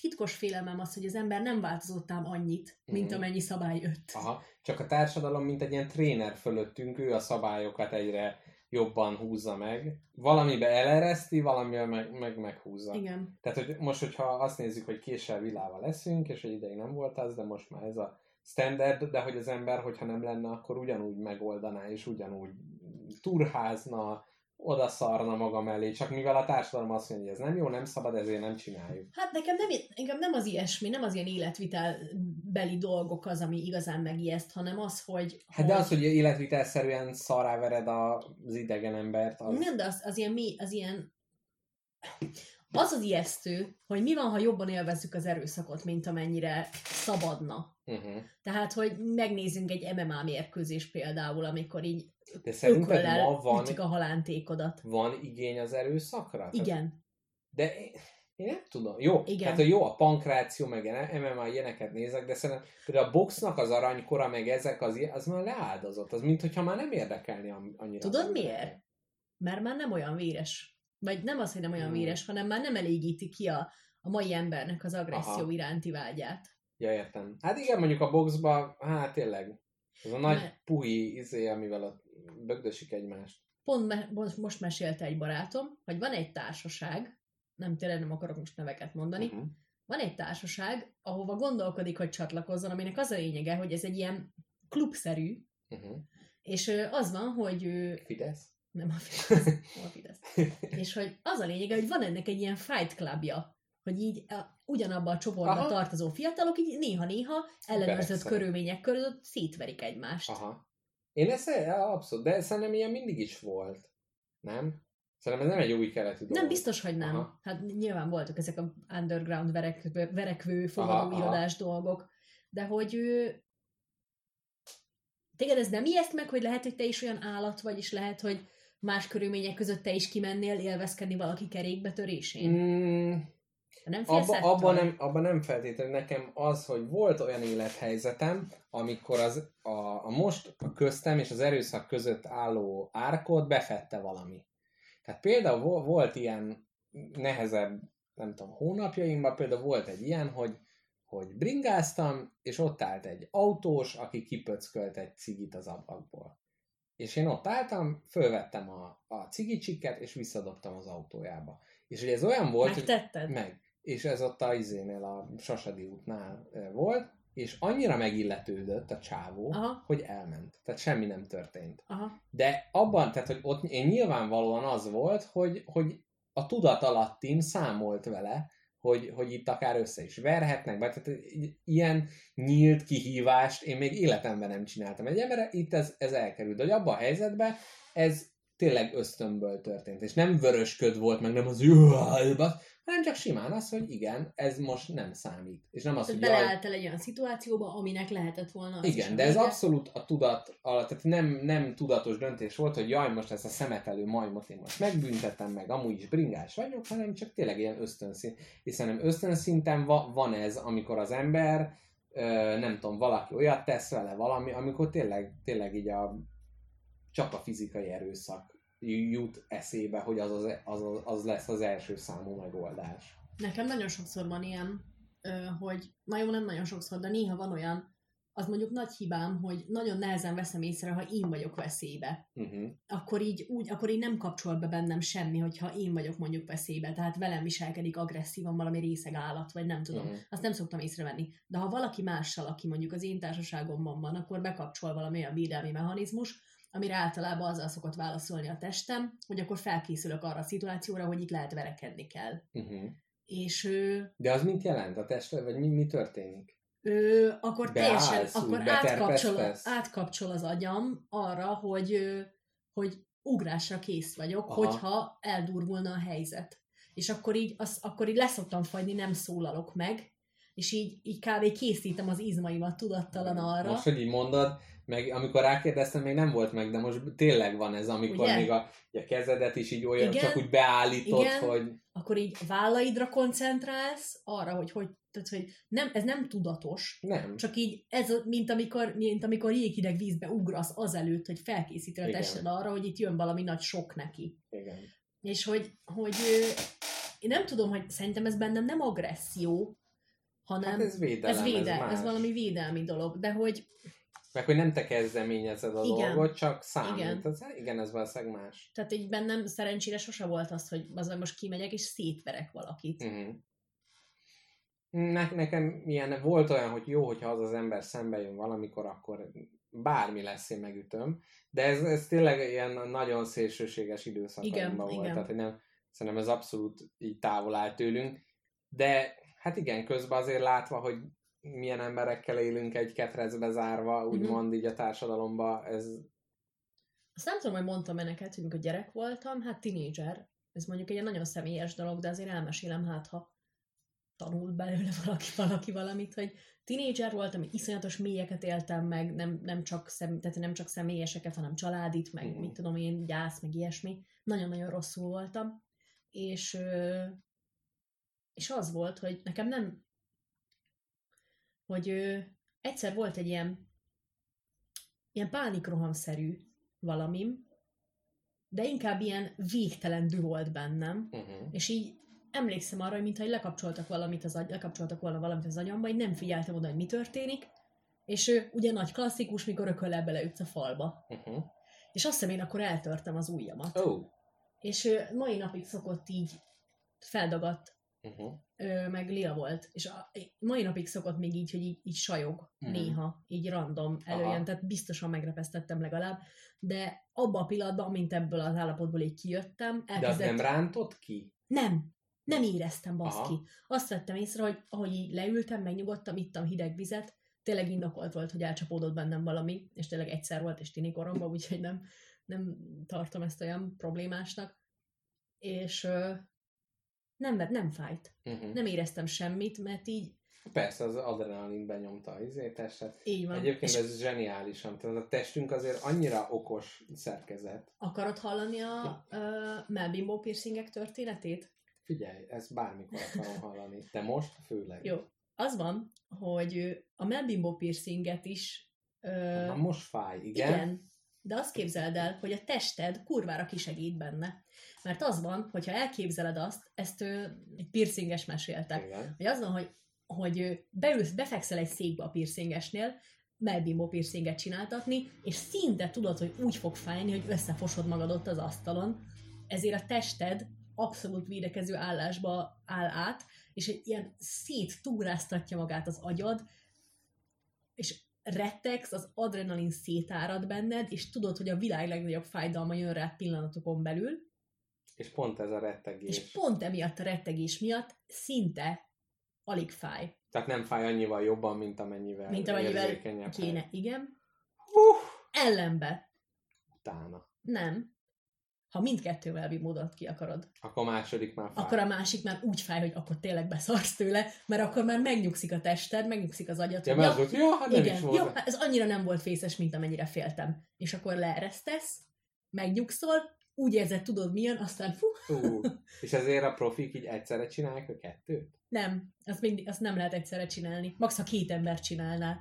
titkos félelmem az, hogy az ember nem változott ám annyit, mint Mhm. amennyi szabály jött. Aha. Csak a társadalom, mint egy ilyen tréner fölöttünk, ő a szabályokat egyre jobban húzza meg. Valamibe elereszti, valamivel meg, meg meghúzza. Igen. Tehát, hogy most, hogyha azt nézzük, hogy késsel vilával leszünk, és egy ideig nem volt az, de most már ez a standard, de hogy az ember, hogyha nem lenne, akkor ugyanúgy megoldaná, és ugyanúgy turházna, oda szarna maga mellé, csak mivel a társadalom azt mondja, hogy ez nem jó, nem szabad, ezért nem csináljuk. Hát nekem nem, engem nem az ilyesmi, nem az ilyen életvitelbeli dolgok az, ami igazán megijeszt, hanem az, hogy... Hát de az, hogy életvitelszerűen szarávered az idegen embert, az... Nem, de az, az ilyen mi, az ilyen... Az az ijesztő, hogy mi van, ha jobban élvezzük az erőszakot, mint amennyire szabadna. Uh-huh. Tehát, hogy megnézzünk egy MMA mérkőzés például, amikor így De szerinted ma van, a halántékodat. van igény az erőszakra? Igen. De én, nem tudom. Jó, Igen. hogy jó a pankráció, meg MMA ilyeneket nézek, de szerintem például a boxnak az aranykora, meg ezek az, az már leáldozott. Az mint hogyha már nem érdekelni annyira. Tudod miért? Mert már nem olyan véres. Vagy nem az, hogy nem olyan Hmm. véres, hanem már nem elégíti ki a, a mai embernek az agresszió Aha. iránti vágyát. Ja, értem. Hát igen, mondjuk a boxba, hát tényleg, ez a nagy Mert- puhi izé, amivel ott bögdösik egymást. pont me- most, mesélte egy barátom, hogy van egy társaság, nem tényleg nem akarok most neveket mondani, Uh-huh. van egy társaság, ahova gondolkodik, hogy csatlakozzon, aminek az a lényege, hogy ez egy ilyen klubszerű, Uh-huh. és az van, hogy Fidesz? Nem a Fidesz, nem a Fidesz. és hogy az a lényege, hogy van ennek egy ilyen fight clubja, hogy így a, ugyanabban a csoportban Aha. tartozó fiatalok így néha-néha ellenőrzött Persze. körülmények között szétverik egymást. Aha. Én ezt abszolút, de szerintem ilyen mindig is volt. Nem? Szerintem ez nem egy új keletű dolog. Nem biztos, hogy nem. Aha. Hát nyilván voltak ezek a underground verekvő, verekvő fogadóirodás dolgok, de hogy ő... Téged ez nem ijeszt meg, hogy lehet, hogy te is olyan állat vagy, és lehet, hogy más körülmények között te is kimennél élvezkedni valaki kerékbetörésén? Mm, nem abba, abba, nem, abba nem feltétlenül nekem az, hogy volt olyan élethelyzetem, amikor az, a, a most a köztem és az erőszak között álló árkot befette valami. Tehát például vo- volt ilyen nehezebb, nem tudom, hónapjaimban például volt egy ilyen, hogy, hogy bringáztam, és ott állt egy autós, aki kipöckölt egy cigit az ablakból. És én ott álltam, fölvettem a, a cigicsiket, és visszadobtam az autójába. És ugye ez olyan volt, hogy Megtetted? meg. És ez ott a izénél, a Sasadi útnál volt, és annyira megilletődött a csávó, Aha. hogy elment. Tehát semmi nem történt. Aha. De abban, tehát hogy ott én nyilvánvalóan az volt, hogy, hogy a tudat alattim számolt vele, hogy, hogy itt akár össze is verhetnek, be, tehát ilyen nyílt kihívást én még életemben nem csináltam egy emberre, itt ez, ez elkerült. Hogy abban a helyzetben ez tényleg ösztönből történt, és nem vörösköd volt, meg nem az hanem csak simán az, hogy igen, ez most nem számít. És nem az, Tehát hogy jaj, beleálltál egy olyan szituációba, aminek lehetett volna igen, de ez abszolút a tudat alatt, tehát nem, nem tudatos döntés volt, hogy jaj, most ezt a szemetelő majmot én most megbüntetem meg, amúgy is bringás vagyok, hanem csak tényleg ilyen ösztönszint. Hiszen nem ösztönszinten va, van ez, amikor az ember, ö, nem tudom, valaki olyat tesz vele valami, amikor tényleg, tényleg így a, csak a fizikai erőszak jut eszébe, hogy az, az, az, az lesz az első számú megoldás. Nekem nagyon sokszor van ilyen, hogy, na jó, nem nagyon sokszor, de néha van olyan, az mondjuk nagy hibám, hogy nagyon nehezen veszem észre, ha én vagyok veszélybe. Uh-huh. Akkor így, úgy, akkor így nem kapcsol be bennem semmi, hogyha én vagyok mondjuk veszélybe, tehát velem viselkedik agresszívan valami részeg állat, vagy nem tudom. Uh-huh. Azt nem szoktam észrevenni. De ha valaki mással, aki mondjuk az én társaságomban van, akkor bekapcsol valami olyan védelmi mechanizmus, amire általában azzal szokott válaszolni a testem, hogy akkor felkészülök arra a szituációra, hogy itt lehet verekedni kell. Uh-huh. És ö, De az mit jelent a testre, vagy mi, mi történik? ö, akkor Beállsz, teljesen, akkor átkapcsol, átkapcsol az agyam arra, hogy, hogy ugrásra kész vagyok, Aha. hogyha eldurvulna a helyzet. És akkor így, az, akkor így leszoktam fagyni, nem szólalok meg, és így, így kb. készítem az izmaimat tudattalan arra. Most, hogy így mondod, meg amikor rákérdeztem, még nem volt meg, de most tényleg van ez, amikor Ugye? még a, a kezedet is így olyan, Igen, csak úgy beállítod, igen. hogy akkor így vállaidra koncentrálsz, arra, hogy, hogy, tehát, hogy nem, ez nem tudatos, nem. csak így ez, mint amikor, mint amikor jéghideg vízbe ugrasz azelőtt, hogy felkészíted a tested arra, hogy itt jön valami nagy sok neki. Igen. És hogy, hogy én nem tudom, hogy szerintem ez bennem nem agresszió, hanem Hát ez védelem, ez, véde, más. ez valami védelmi dolog, de hogy Meg hogy nem te kezdeményezed a Igen. dolgot, csak számít. Igen. Az, igen, ez valószínűleg más. tehát így bennem szerencsére sose volt az, hogy az, hogy most kimegyek és szétverek valakit. Uh-huh. Ne, nekem ilyen, volt olyan, hogy jó, hogyha az az ember szembe jön valamikor, akkor bármi lesz, én megütöm. De ez, ez tényleg ilyen nagyon szélsőséges időszakainkban Igen, volt. igen. Tehát, hogy nem, szerintem ez abszolút így távol áll tőlünk. De hát igen, közben azért látva, hogy milyen emberekkel élünk egy ketrecbe zárva, úgymond így a társadalomba, ez Azt nem tudom, hogy mondtam-e neked, hogy amikor gyerek voltam, hát tinédzser. Ez mondjuk egy nagyon személyes dolog, de azért elmesélem, hát ha tanul belőle valaki, valaki valamit, hogy tinédzser voltam, iszonyatos mélyeket éltem meg, nem, nem, csak, szem, tehát nem csak személyeseket, hanem családit, meg Mhm. mit tudom én, gyász, meg ilyesmi. Nagyon-nagyon rosszul voltam. És, és az volt, hogy nekem nem, hogy ö, egyszer volt egy ilyen, ilyen pánikrohamszerű valamim, de inkább ilyen végtelen dű volt bennem, uh-huh. és így emlékszem arra, hogy mintha lekapcsoltak valamit az agy, lekapcsoltak volna valamit az agyamba, így nem figyeltem oda, hogy mi történik, és ő ugye nagy klasszikus, mikor ököllel beleütsz a falba. Uh-huh. És azt hiszem én akkor eltörtem az ujjamat. Oh. És ö, mai napig szokott így feldagadt, Uh-huh. ö, meg lila volt. És a, mai napig szokott még így, hogy így, így sajog Mhm. néha, így random előjön, Aha. tehát biztosan megrepesztettem legalább. De abban a pillanatban, amint ebből az állapotból így kijöttem, De az elkezdett... nem rántott ki? Nem, nem éreztem, baszki. Aha. Azt vettem észre, hogy ahogy így leültem, megnyugodtam, ittam hideg vizet, tényleg indokolt volt, hogy elcsapódott bennem valami, és tényleg egyszer volt, és tini koromban, úgyhogy nem, nem tartom ezt olyan problémásnak. És nem, nem fájt. Uh-huh. Nem éreztem semmit, mert így, Persze, az adrenalin benyomta izé, testet. így van. Egyébként és ez zseniálisan. Tehát a testünk azért annyira okos szerkezet. akarod hallani a ö, melbimbó piercingek történetét? Figyelj, ezt bármikor akarom hallani. De most főleg. Jó. Az van, hogy a melbimbó piercinget is ö, Na most fáj, igen? Igen. De azt képzeld el, hogy a tested kurvára kisegít benne. Mert az van, hogyha elképzeled azt, ezt ő, egy piercinges mesélte, Igen. hogy az van, hogy, hogy beülsz, befekszel egy székbe a piercingesnél, melbimbó piercinget csináltatni, és szinte tudod, hogy úgy fog fájni, hogy összefosod magad ott az asztalon, ezért a tested abszolút védekező állásba áll át, és egy ilyen széttúráztatja magát az agyad, és rettegsz, az adrenalin szétárad benned, és tudod, hogy a világ legnagyobb fájdalma jön rá pillanatokon belül, És pont ez a rettegés. és pont emiatt a rettegés miatt szinte alig fáj, Tehát nem fáj annyival jobban, mint amennyivel mint amennyivel kéne. fáj. Igen. Hú, Ellenbe. utána. Nem. Ha mindkettővel módot ki akarod, Akkor a második már fáj. akkor a másik már úgy fáj, hogy akkor tényleg beszarsz tőle, mert akkor már megnyugszik a tested, megnyugszik az agyad, Ja, hogy az volt, ja, hát nem is igen, volt. jó, hát ez annyira nem volt fészes, mint amennyire féltem. És akkor leeresztesz, megnyugszol, úgy érzed, tudod milyen, aztán fú, Ú, és ezért a profik így egyszerre csinálják a kettőt? nem, azt, mindig, azt nem lehet egyszerre csinálni. Max, ha két ember csinálná.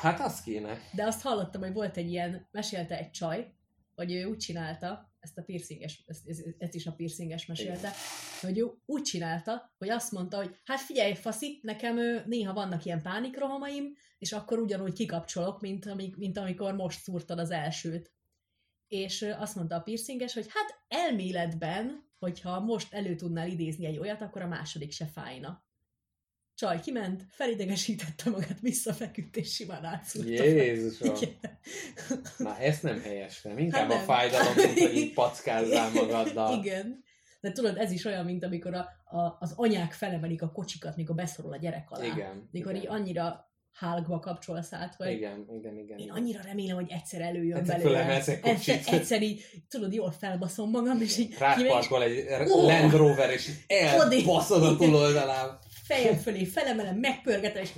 Hát az kéne. De azt hallottam, hogy volt egy ilyen, mesélte egy csaj, hogy ő úgy csinálta, ezt a piercinges, ezt, ezt, is a piercinges mesélte, hogy ő úgy csinálta, hogy azt mondta, hogy hát figyelj, faszi, nekem ő, néha vannak ilyen pánikrohamaim, és akkor ugyanúgy kikapcsolok, mint, amik, mint amikor most szúrtad az elsőt. És azt mondta a piercinges, hogy hát elméletben, hogyha most elő tudnál idézni egy olyat, akkor a második se fájna. Csaj kiment, felidegesítette magát, visszafeküdt, és simán átszúrta. Jézusom. Igen. Na, ezt nem helyes, nem? Inkább Hát a nem. fájdalom, mint hogy így packázzál magaddal. Igen. De tudod, ez is olyan, mint amikor a, a, az anyák felemelik a kocsikat, mikor beszorul a gyerek alá. Igen. Mikor igen. így annyira hálgva kapcsolsz át, hogy Igen, igen, igen. én igen. annyira remélem, hogy egyszer előjön Egyszer belőle. Egyszer, egyszer így, tudod, jól felbaszom magam, és így Rád kimegy, és parkol egy! Land Rover, és elbaszod a túloldalán. Fejem fölé felemelem, megpörgetem, és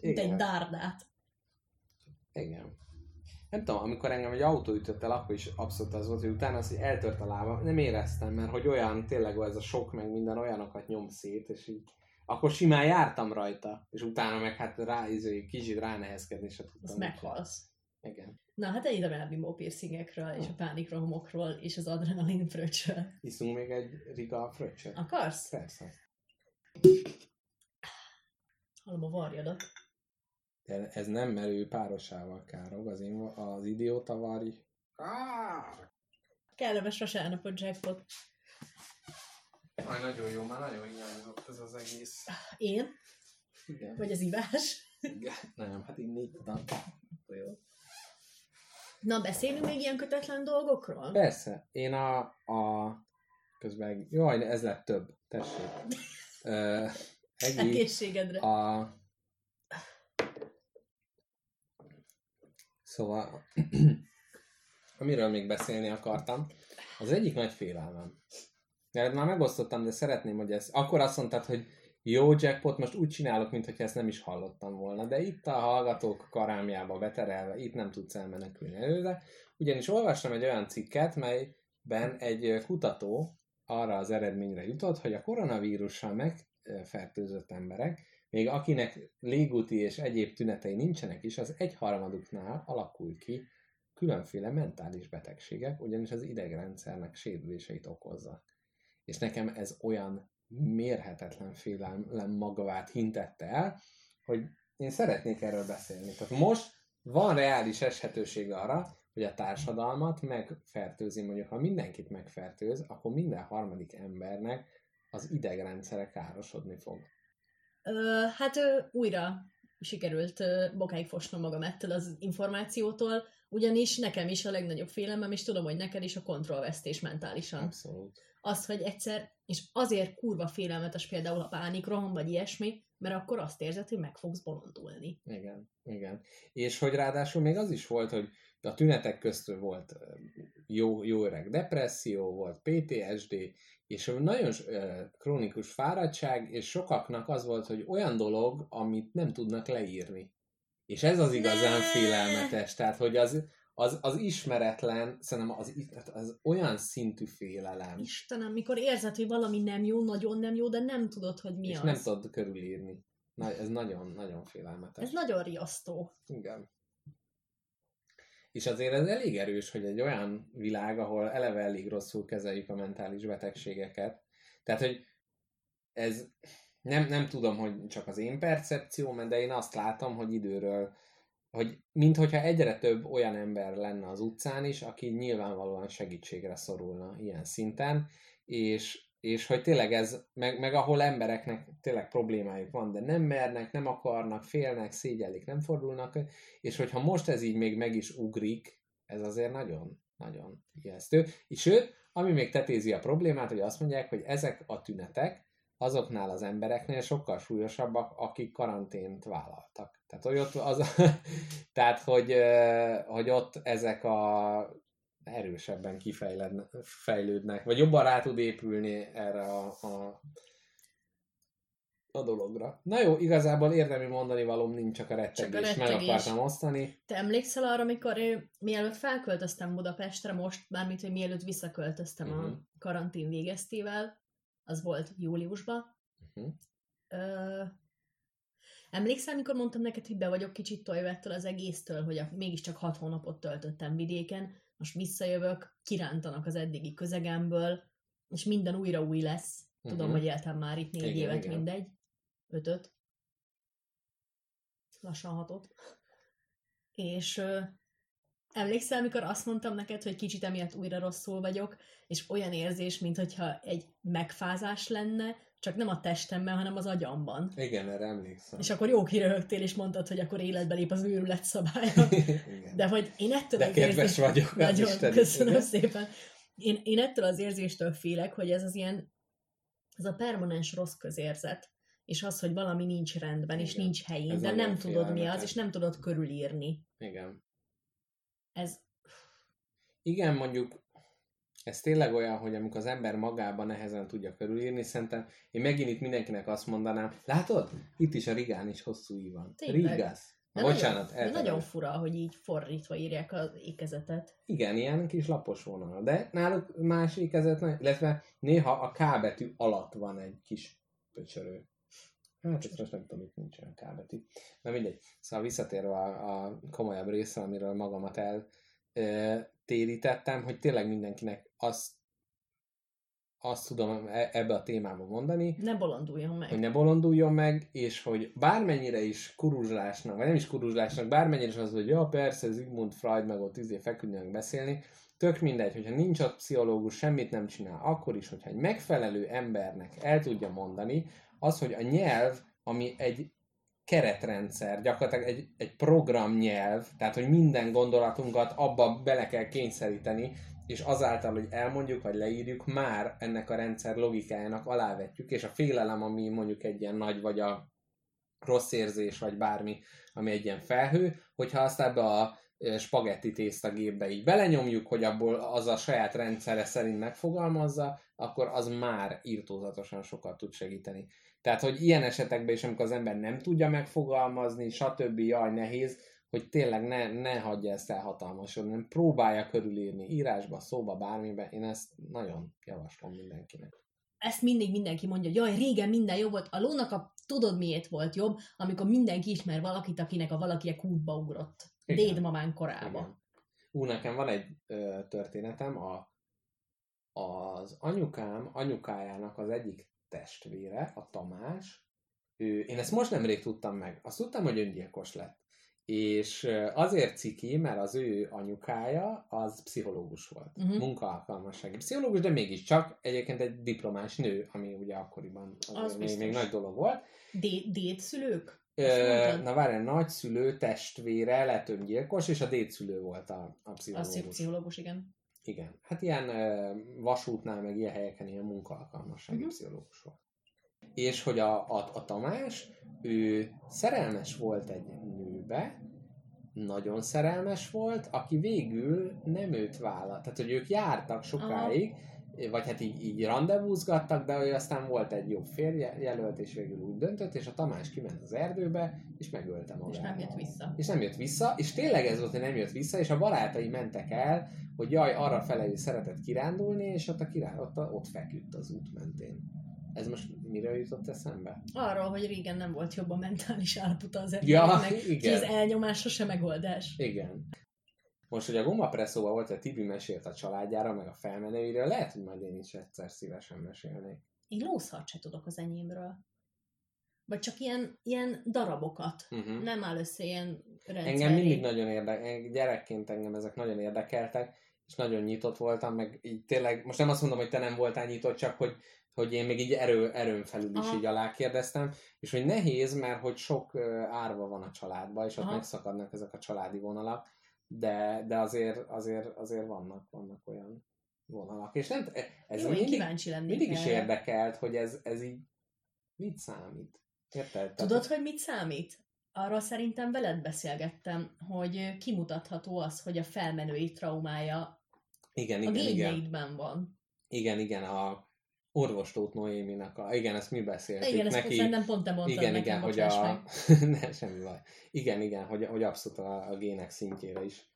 mint egy dárdát. Igen. Nem tudom, amikor engem egy autó ütött el, akkor is abszolút az volt, hogy utána az, hogy eltört a lábam, nem éreztem, mert hogy olyan, tényleg ez a sok, meg minden olyanokat nyom szét, és így akkor simán jártam rajta, és utána meg hát rá, izé, kicsit ránehezkedni se tudtam. Azt meghalsz. Igen. Na, hát ennyit a melbimbó piercingekről, és a pánikrohamokról, és az adrenalin fröccsről. Iszunk még egy riga fröccsöt? Akarsz? Persze. Hallom a varjadat. De ez nem merő párosával károg, az, én, az idióta varj. Kellemes vasárnapot, jackpot. Aj, nagyon jó, már nagyon hiányzott ez az egész. Én? Igen. Vagy az ivás? Igen. Nem, hát így négy tudom. Jó. Na, beszélünk még ilyen kötetlen dolgokról? Persze, én a, a közben, jaj, ez lett több, tessék. Egi, Egészségedre. a... Szóval, amiről még beszélni akartam, az egyik nagy félelmem. Mert már megosztottam, de szeretném, hogy ez... Akkor azt mondtad, hogy jó jackpot, most úgy csinálok, mintha ezt nem is hallottam volna, de itt a hallgatók karámjába beterelve, itt nem tudsz elmenekülni előre, ugyanis olvastam egy olyan cikket, melyben egy kutató arra az eredményre jutott, hogy a koronavírussal megfertőzött emberek, még akinek légúti és egyéb tünetei nincsenek is, az egyharmaduknál alakul ki különféle mentális betegségek, ugyanis az idegrendszernek sérüléseit okozza. És nekem ez olyan mérhetetlen félelem magavát hintette el, hogy én szeretnék erről beszélni. Tehát most van reális eshetőség arra, hogy a társadalmat megfertőzi, mondjuk ha mindenkit megfertőz, akkor minden harmadik embernek az idegrendszere károsodni fog. Ö, hát ö, újra sikerült ö, bokáig fosnom magam ettől az információtól, ugyanis nekem is a legnagyobb félelmem, és tudom, hogy neked is a kontrollvesztés mentálisan. Abszolút. Az, hogy egyszer, és azért kurva félelmetes például a pánikroham, vagy ilyesmi, mert akkor azt érzed, hogy meg fogsz bolondulni. Igen, igen. És hogy ráadásul még az is volt, hogy a tünetek között volt jó, jó öreg depresszió, volt PTSD, és nagyon krónikus fáradtság, és sokaknak az volt, hogy olyan dolog, amit nem tudnak leírni. És ez az igazán Ne! félelmetes, tehát hogy az, az, az ismeretlen, szerintem az, az, olyan szintű félelem, Istenem, mikor érzed, hogy valami nem jó, nagyon nem jó, de nem tudod, hogy mi és az. nem tudod körülírni. Na, ez nagyon-nagyon félelmetes. Ez nagyon riasztó. Igen. És azért ez elég erős, hogy egy olyan világ, ahol eleve elég rosszul kezeljük a mentális betegségeket. Tehát, hogy ez nem, nem tudom, hogy csak az én percepcióm, de én azt látom, hogy időről, hogy minthogyha egyre több olyan ember lenne az utcán is, aki nyilvánvalóan segítségre szorulna ilyen szinten, és, és hogy tényleg ez, meg, meg ahol embereknek tényleg problémájuk van, de nem mernek, nem akarnak, félnek, szégyellik, nem fordulnak, és hogyha most ez így még meg is ugrik, ez azért nagyon, nagyon ijesztő. És sőt, ami még tetézi a problémát, hogy azt mondják, hogy ezek a tünetek azoknál az embereknél sokkal súlyosabbak, akik karantént vállaltak. Tehát, hogy ott, az, tehát, hogy, hogy ott ezek a erősebben kifejlődnek, vagy jobban rá tud épülni erre a, a, a dologra. Na jó, igazából érdemi mondani valóm nincs, csak a rettegés, meg rettegés. akartam osztani. Te emlékszel arra, amikor én, mielőtt felköltöztem Budapestre, most, mármint, hogy mielőtt visszaköltöztem Mhm. a karantén végeztével, az volt júliusban. Uh-huh. Ö, emlékszel, mikor mondtam neked, hogy be vagyok kicsit tojvettől az egésztől, hogy a, mégiscsak hat hónapot töltöttem vidéken, most visszajövök, kirántanak az eddigi közegemből, és minden újra új lesz. Tudom, Mhm. hogy éltem már itt négy Igen, évet, igen. mindegy. Ötöt. Lassan hatot. És ö, emlékszel, mikor azt mondtam neked, hogy kicsit emiatt újra rosszul vagyok, és olyan érzés, mintha egy megfázás lenne, csak nem a testemben, hanem az agyamban. Igen, erre emlékszem. És akkor jó kiröhögtél, és mondtad, hogy akkor életbe lép az őrület szabálya. Igen. De hogy én ettől De az kedves érzés... vagyok, Nagyon, Isten is, köszönöm igen. szépen. Én, én ettől az érzéstől félek, hogy ez az ilyen, ez a permanens rossz közérzet, és az, hogy valami nincs rendben, és Igen. nincs helyén, Ez de nem tudod mi az, és nem tudod körülírni. Igen. Ez, Igen, mondjuk ez tényleg olyan, hogy amikor az ember magában nehezen tudja körülírni, szerintem én megint itt mindenkinek azt mondanám, látod? Itt is a rigán is hosszú í van. Rigász. de Bocsánat, nagyon, de nagyon fura, hogy így fordítva írják az ékezetet. Igen, ilyen kis lapos vonal. De náluk más ékezet, illetve néha a K betű alatt van egy kis pöcsörő. Hát ezt most nem tudom, itt nincs olyan K betű. Na mindegy. Szóval visszatérve a, a komolyabb részre, amiről magamat el ö, térítettem, hogy tényleg mindenkinek azt, azt tudom e- ebbe a témába mondani, Ne bolonduljon meg. hogy ne bolonduljon meg, és hogy bármennyire is kuruzslásnak, vagy nem is kuruzslásnak, bármennyire is az, hogy ja, persze, Sigmund Freud meg ott izé feküdjenek beszélni, tök mindegy, hogyha nincs ott pszichológus, semmit nem csinál, akkor is, hogyha egy megfelelő embernek el tudja mondani, az, hogy a nyelv, ami egy keretrendszer, gyakorlatilag egy, egy programnyelv, tehát, hogy minden gondolatunkat abba bele kell kényszeríteni, és azáltal, hogy elmondjuk, vagy leírjuk, már ennek a rendszer logikájának alávetjük, és a félelem, ami mondjuk egy ilyen nagy, vagy a rossz érzés, vagy bármi, ami egy ilyen felhő, hogyha azt ebbe a ö, spagetti tésztagépbe így belenyomjuk, hogy abból az a saját rendszere szerint megfogalmazza, akkor az már írtózatosan sokat tud segíteni. Tehát, hogy ilyen esetekben is, amikor az ember nem tudja megfogalmazni, stb. jaj, nehéz, hogy tényleg ne, ne hagyja ezt elhatalmasodni, hanem próbálja körülírni írásba, szóba, bármibe. Én ezt nagyon javaslom mindenkinek. ezt mindig mindenki mondja, hogy jaj, régen minden jobb volt. A lónak a tudod miért volt jobb, amikor mindenki ismer valakit, akinek a valakie kútba ugrott. Igen. Dédmamán korába. Igen. Ú, nekem van egy ö, történetem, a, az anyukám, anyukájának az egyik testvére, a Tamás, ő, én ezt most nemrég tudtam meg, azt tudtam, hogy öngyilkos lett. és azért ciki, mert az ő anyukája az pszichológus volt. Uh-huh. Munkaalkalmassági pszichológus, de mégiscsak egyébként egy diplomás nő, ami ugye akkoriban Az az még, még nagy dolog volt. Dé- dédszülők? Ö, na várjál, nagyszülő testvére lett öngyilkos, és a dédszülő volt a, a pszichológus. pszichológus, igen. Igen. Hát ilyen vasútnál, meg ilyen helyeken ilyen munkaalkalmassági uh-huh. pszichológus volt. És hogy a, a, a Tamás, ő szerelmes volt egy nőbe, nagyon szerelmes volt, aki végül nem őt vállalt. Tehát, hogy ők jártak sokáig, vagy hát így, így rendezvúzgattak, de hogy aztán volt egy jobb férjelölt, és végül úgy döntött, és a Tamás kiment az erdőbe, és megölte magát. És nem jött vissza. És nem jött vissza, és tényleg ez volt, hogy nem jött vissza, és a barátai mentek el, hogy jaj, arra fele ő szeretett kirándulni, és ott, a kirá... ott, ott feküdt az út mentén. Ez most mire jutott eszembe? Arról, hogy régen nem volt jobb a mentális állapota az Ja, embereknek, hogy igen. az elnyomás sose megoldás. Igen. Most, hogy a gomapresszóban volt, hogy Tibi mesélt a családjára, meg a felmenőiről, lehet, hogy majd én is egyszer szívesen mesélnék. Én lószart se tudok az enyémről. Vagy csak ilyen, ilyen darabokat. Uh-huh. Nem áll össze ilyen rendszeré. Engem mindig nagyon érdekel, gyerekként engem ezek nagyon érdekeltek, és nagyon nyitott voltam, meg így tényleg, most nem azt mondom, hogy te nem voltál nyitott, csak hogy, hogy én még így erő, erőn felül is Aha. így alákérdeztem, és hogy nehéz, mert hogy sok árva van a családban, és ott Aha. megszakadnak ezek a családi vonalak, de, de azért, azért, azért vannak, vannak olyan vonalak. És nem, ez Jó, mindig, kíváncsi lennék mindig is érdekelt, hogy ez, ez így mit számít. Érted? Tudod, hogy mit számít? Arról szerintem veled beszélgettem, hogy kimutatható az, hogy a felmenői traumája igen, a igen, igen. génjeidben van. Igen, igen, a orvostót Noéminak, a, igen, ezt mi beszéltük Igen, ezt neki. szerintem pont te mondtad igen, nekem, igen, hogy a... ne, semmi baj. Igen, igen, hogy, hogy abszolút a, a gének szintjére is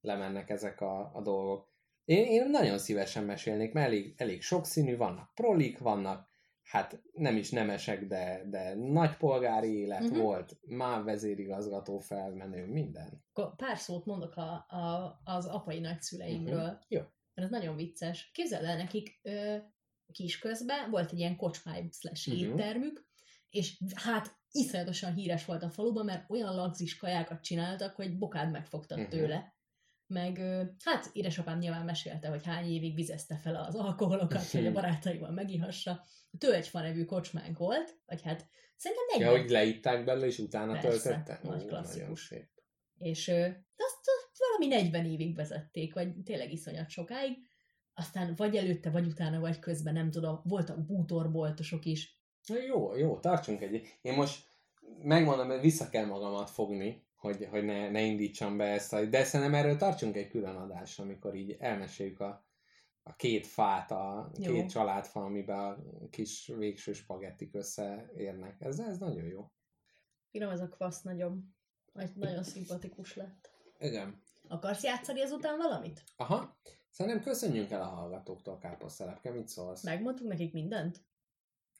lemennek ezek a, a dolgok. Én, én nagyon szívesen mesélnék, mert elég, elég sokszínű, vannak prolik, vannak hát nem is nemesek, de, de nagy polgári élet uh-huh. volt, már vezérigazgató felmenő, minden. Akkor pár szót mondok a, a, az apai nagyszüleimről. Mhm. Jó. Mert ez nagyon vicces. Képzeld el nekik ö, kisközben volt egy ilyen kocsmájuk slash Mhm. éttermük, és hát iszonyatosan híres volt a faluban, mert olyan lagzis kajákat csináltak, hogy bokád megfogtad Mhm. tőle. Meg hát édesapám nyilván mesélte, hogy hány évig vizezte fel az alkoholokat, hogy a barátaival megihassa. Tölgyfa nevű kocsmánk volt, vagy hát szerintem 40 Ja, hogy leitták belőle, és utána töltötte? nagy klasszikus. és de azt, azt valami 40 évig vezették, vagy tényleg iszonyat sokáig. Aztán vagy előtte, vagy utána, vagy közben, nem tudom, voltak bútorboltosok is. Na Jó, jó, tartsunk egy. Én most megmondom, hogy vissza kell magamat fogni, hogy, hogy ne, ne indítsam be ezt a... De szerintem erről tartsunk egy külön adást, amikor így elmeséljük a, a két fát, a Jó. két családfa, amiben a kis végső spagettik összeérnek. Ez, ez nagyon jó. Finom ez a kvasz nagyon, nagy- nagyon szimpatikus lett. Igen. Akarsz játszani ezután valamit? Aha. Szerintem köszönjünk el a hallgatóktól, káposztelepke, mit szólsz? Megmondtuk nekik mindent?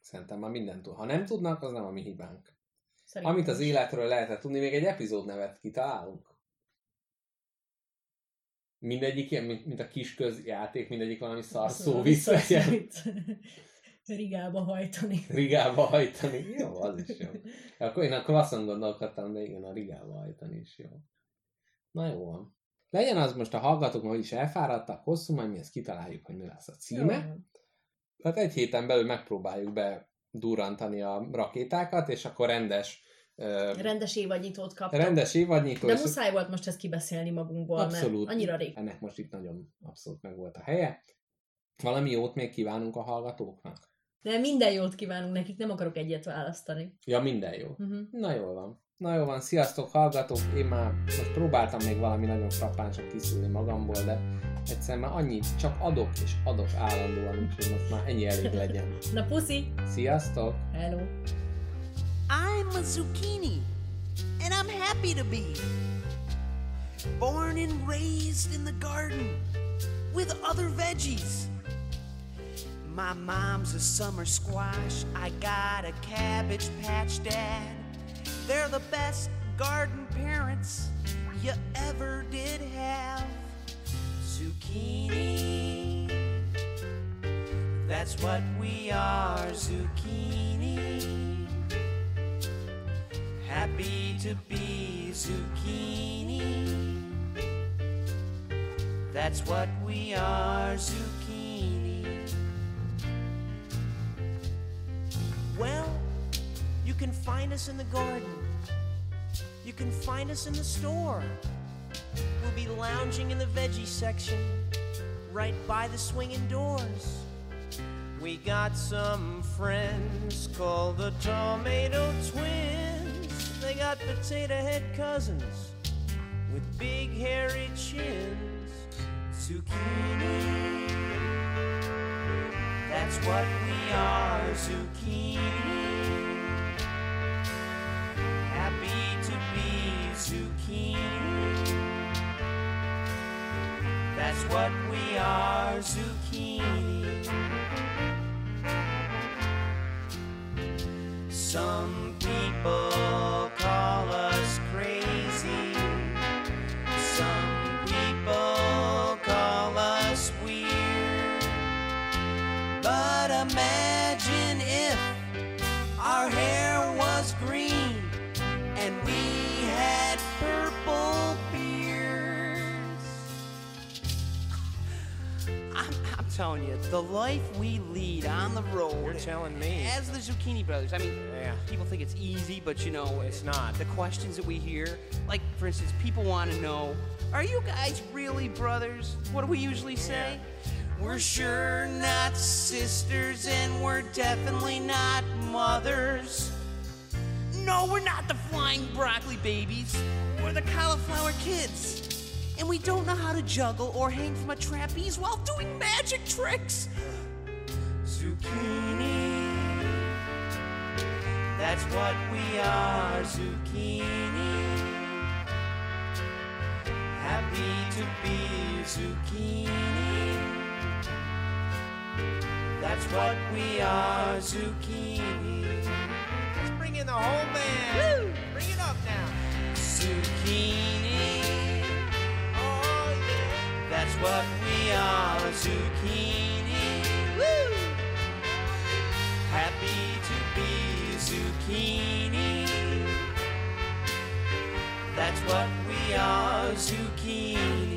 Szerintem már mindent tud. Ha nem tudnak, az nem a mi hibánk. Szerintem Amit az életről lehetett tudni, még egy epizód nevet kitalálunk. Mindegyik ilyen, mint, mint a kis közjáték, mindegyik valami szar szó Szóval vissza, vissza- Rigába hajtani. Rigába hajtani. Jó, az is jó. Akkor én akkor azt gondolkodtam, de igen, a Rigába hajtani is jó. Na jó van. Legyen az most a hallgatók, hogy is elfáradtak, hosszú, majd mi ezt kitaláljuk, hogy mi lesz a címe. Jó. Tehát egy héten belül megpróbáljuk be durrantani a rakétákat, és akkor rendes, Rendes évadnyitót kaptam. rendes évadnyitó, De muszáj volt most ezt kibeszélni magunkból, Abszolút. mert annyira rég. ennek most itt nagyon abszolút meg volt a helye. Valami jót még kívánunk a hallgatóknak? De minden jót kívánunk nekik, nem akarok egyet választani. Ja, minden jó. Uh-huh. Na jól van. Na jól van, sziasztok hallgatók! Én már most próbáltam még valami nagyon frappánsat kiszúrni magamból, de egyszerűen már annyit csak adok és adok állandóan, úgyhogy most már ennyi elég legyen. Na puszi! Sziasztok! Hello! I'm a zucchini, and I'm happy to be. Born and raised in the garden with other veggies. My mom's a summer squash, I got a cabbage patch dad. They're the best garden parents you ever did have. Zucchini, that's what we are, zucchini happy to be zucchini. That's what we are, zucchini. Can find us in the garden. You can find us in the store. We'll be lounging in the veggie section, right by the swinging doors. We got some friends called the Tomato Twins. They got potato head cousins with big hairy chins. Zucchini. That's what we are, zucchini. Zucchini. That's what we are, zucchini. Telling you, the life we lead on the road. You're telling me. As the Zucchini Brothers, I mean, Yeah. people think it's easy, but you know, It's not. The questions that we hear, like for instance, people want to know, are you guys really brothers? What do we usually say? We're sure not sisters, and we're definitely not mothers. No, we're not the flying broccoli babies. We're the cauliflower kids. And we don't know how to juggle or hang from a trapeze while doing magic tricks. Zucchini. That's what we are, zucchini. Happy to be zucchini. That's what we are, zucchini. Let's bring in the whole band. Woo! Bring it up now. Zucchini. That's what we are, zucchini. Woo! Happy to be zucchini. That's what we are, zucchini.